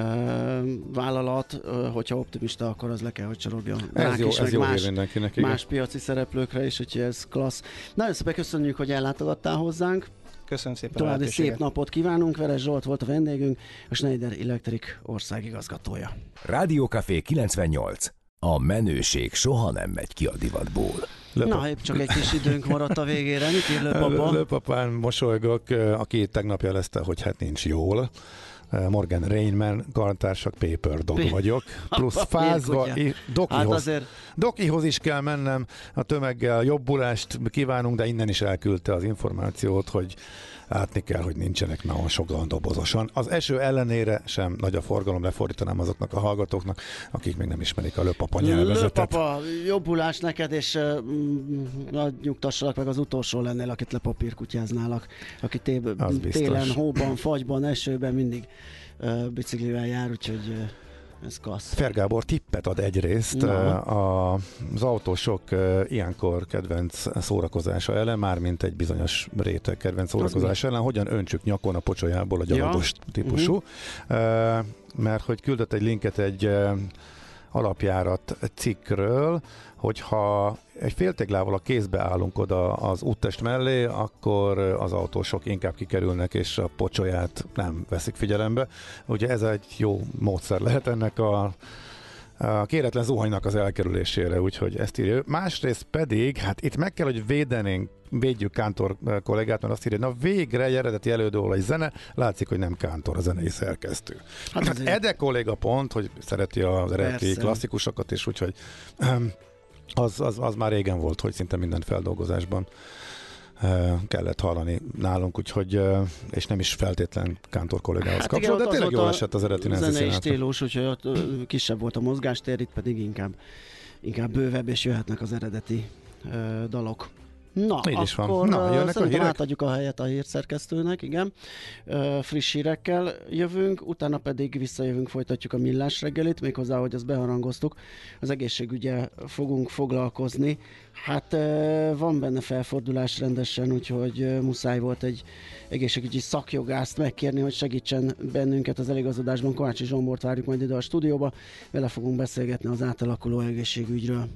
vállalat, uh, hogyha optimista, akkor az le kell, hogy csorogjon ez jó, is, ez jó más, mindenkinek, igen. más piaci szereplőkre is, úgyhogy ez klassz. Nagyon szépen köszönjük, hogy ellátogattál hozzánk. Köszönöm szépen További szép napot kívánunk, Veres Zsolt volt a vendégünk, a Schneider Electric országigazgatója. Café 98. A menőség soha nem megy ki a divatból. Löpa. Na, épp csak egy kis időnk maradt a végére. Mit ír Lőpapa? Lőpapán mosolygok, aki tegnap jelezte, hogy hát nincs jól. Morgan Rainman, karantársak, Paper Dog vagyok, plusz fázva, dokihoz, hát azért... dokihoz is kell mennem, a tömeggel jobbulást kívánunk, de innen is elküldte az információt, hogy látni kell, hogy nincsenek nagyon sokan dobozosan. Az eső ellenére sem nagy a forgalom, lefordítanám azoknak a hallgatóknak, akik még nem ismerik a Lőpapa nyelvezetet. Lőpapa, jobbulás neked, és uh, nyugtassalak meg az utolsó lennél, akit lepapírkutyáználak, aki té- télen, hóban, fagyban, esőben mindig biciklivel jár, úgyhogy ez klassz. Fergábor tippet ad egyrészt a, az autósok ilyenkor kedvenc szórakozása ellen, mármint egy bizonyos réteg kedvenc szórakozása ellen, hogyan öntsük nyakon a pocsolyából a gyalogos ja. típusú. Uh-huh. Mert hogy küldött egy linket egy alapjárat cikkről, hogyha egy féltéglával a kézbe állunk oda az úttest mellé, akkor az autósok inkább kikerülnek, és a pocsolyát nem veszik figyelembe. Ugye ez egy jó módszer lehet ennek a a kéretlen zuhanynak az elkerülésére, úgyhogy ezt írja. Másrészt pedig, hát itt meg kell, hogy védenénk, védjük Kántor kollégát, mert azt írja, na végre egy eredeti elődől egy zene, látszik, hogy nem Kántor a zenei szerkesztő. Hát, hát Ede kolléga pont, hogy szereti az eredeti klasszikusokat, és úgyhogy az, az, az már régen volt, hogy szinte minden feldolgozásban kellett hallani nálunk, úgyhogy, és nem is feltétlen Kántor kollégához hát kapcsolatban, de tényleg jól esett az eredeti zenei stílus, úgyhogy ott kisebb volt a mozgástér, itt pedig inkább, inkább bővebb, és jöhetnek az eredeti dalok. Na, Így is akkor van. Na, jönnek a hírek? átadjuk a helyet a hírszerkesztőnek, igen. friss hírekkel jövünk, utána pedig visszajövünk, folytatjuk a millás reggelit, méghozzá, hogy azt beharangoztuk, az egészségügye fogunk foglalkozni. Hát van benne felfordulás rendesen, úgyhogy muszáj volt egy egészségügyi szakjogászt megkérni, hogy segítsen bennünket az eligazodásban. Kovácsi Zsombort várjuk majd ide a stúdióba, vele fogunk beszélgetni az átalakuló egészségügyről.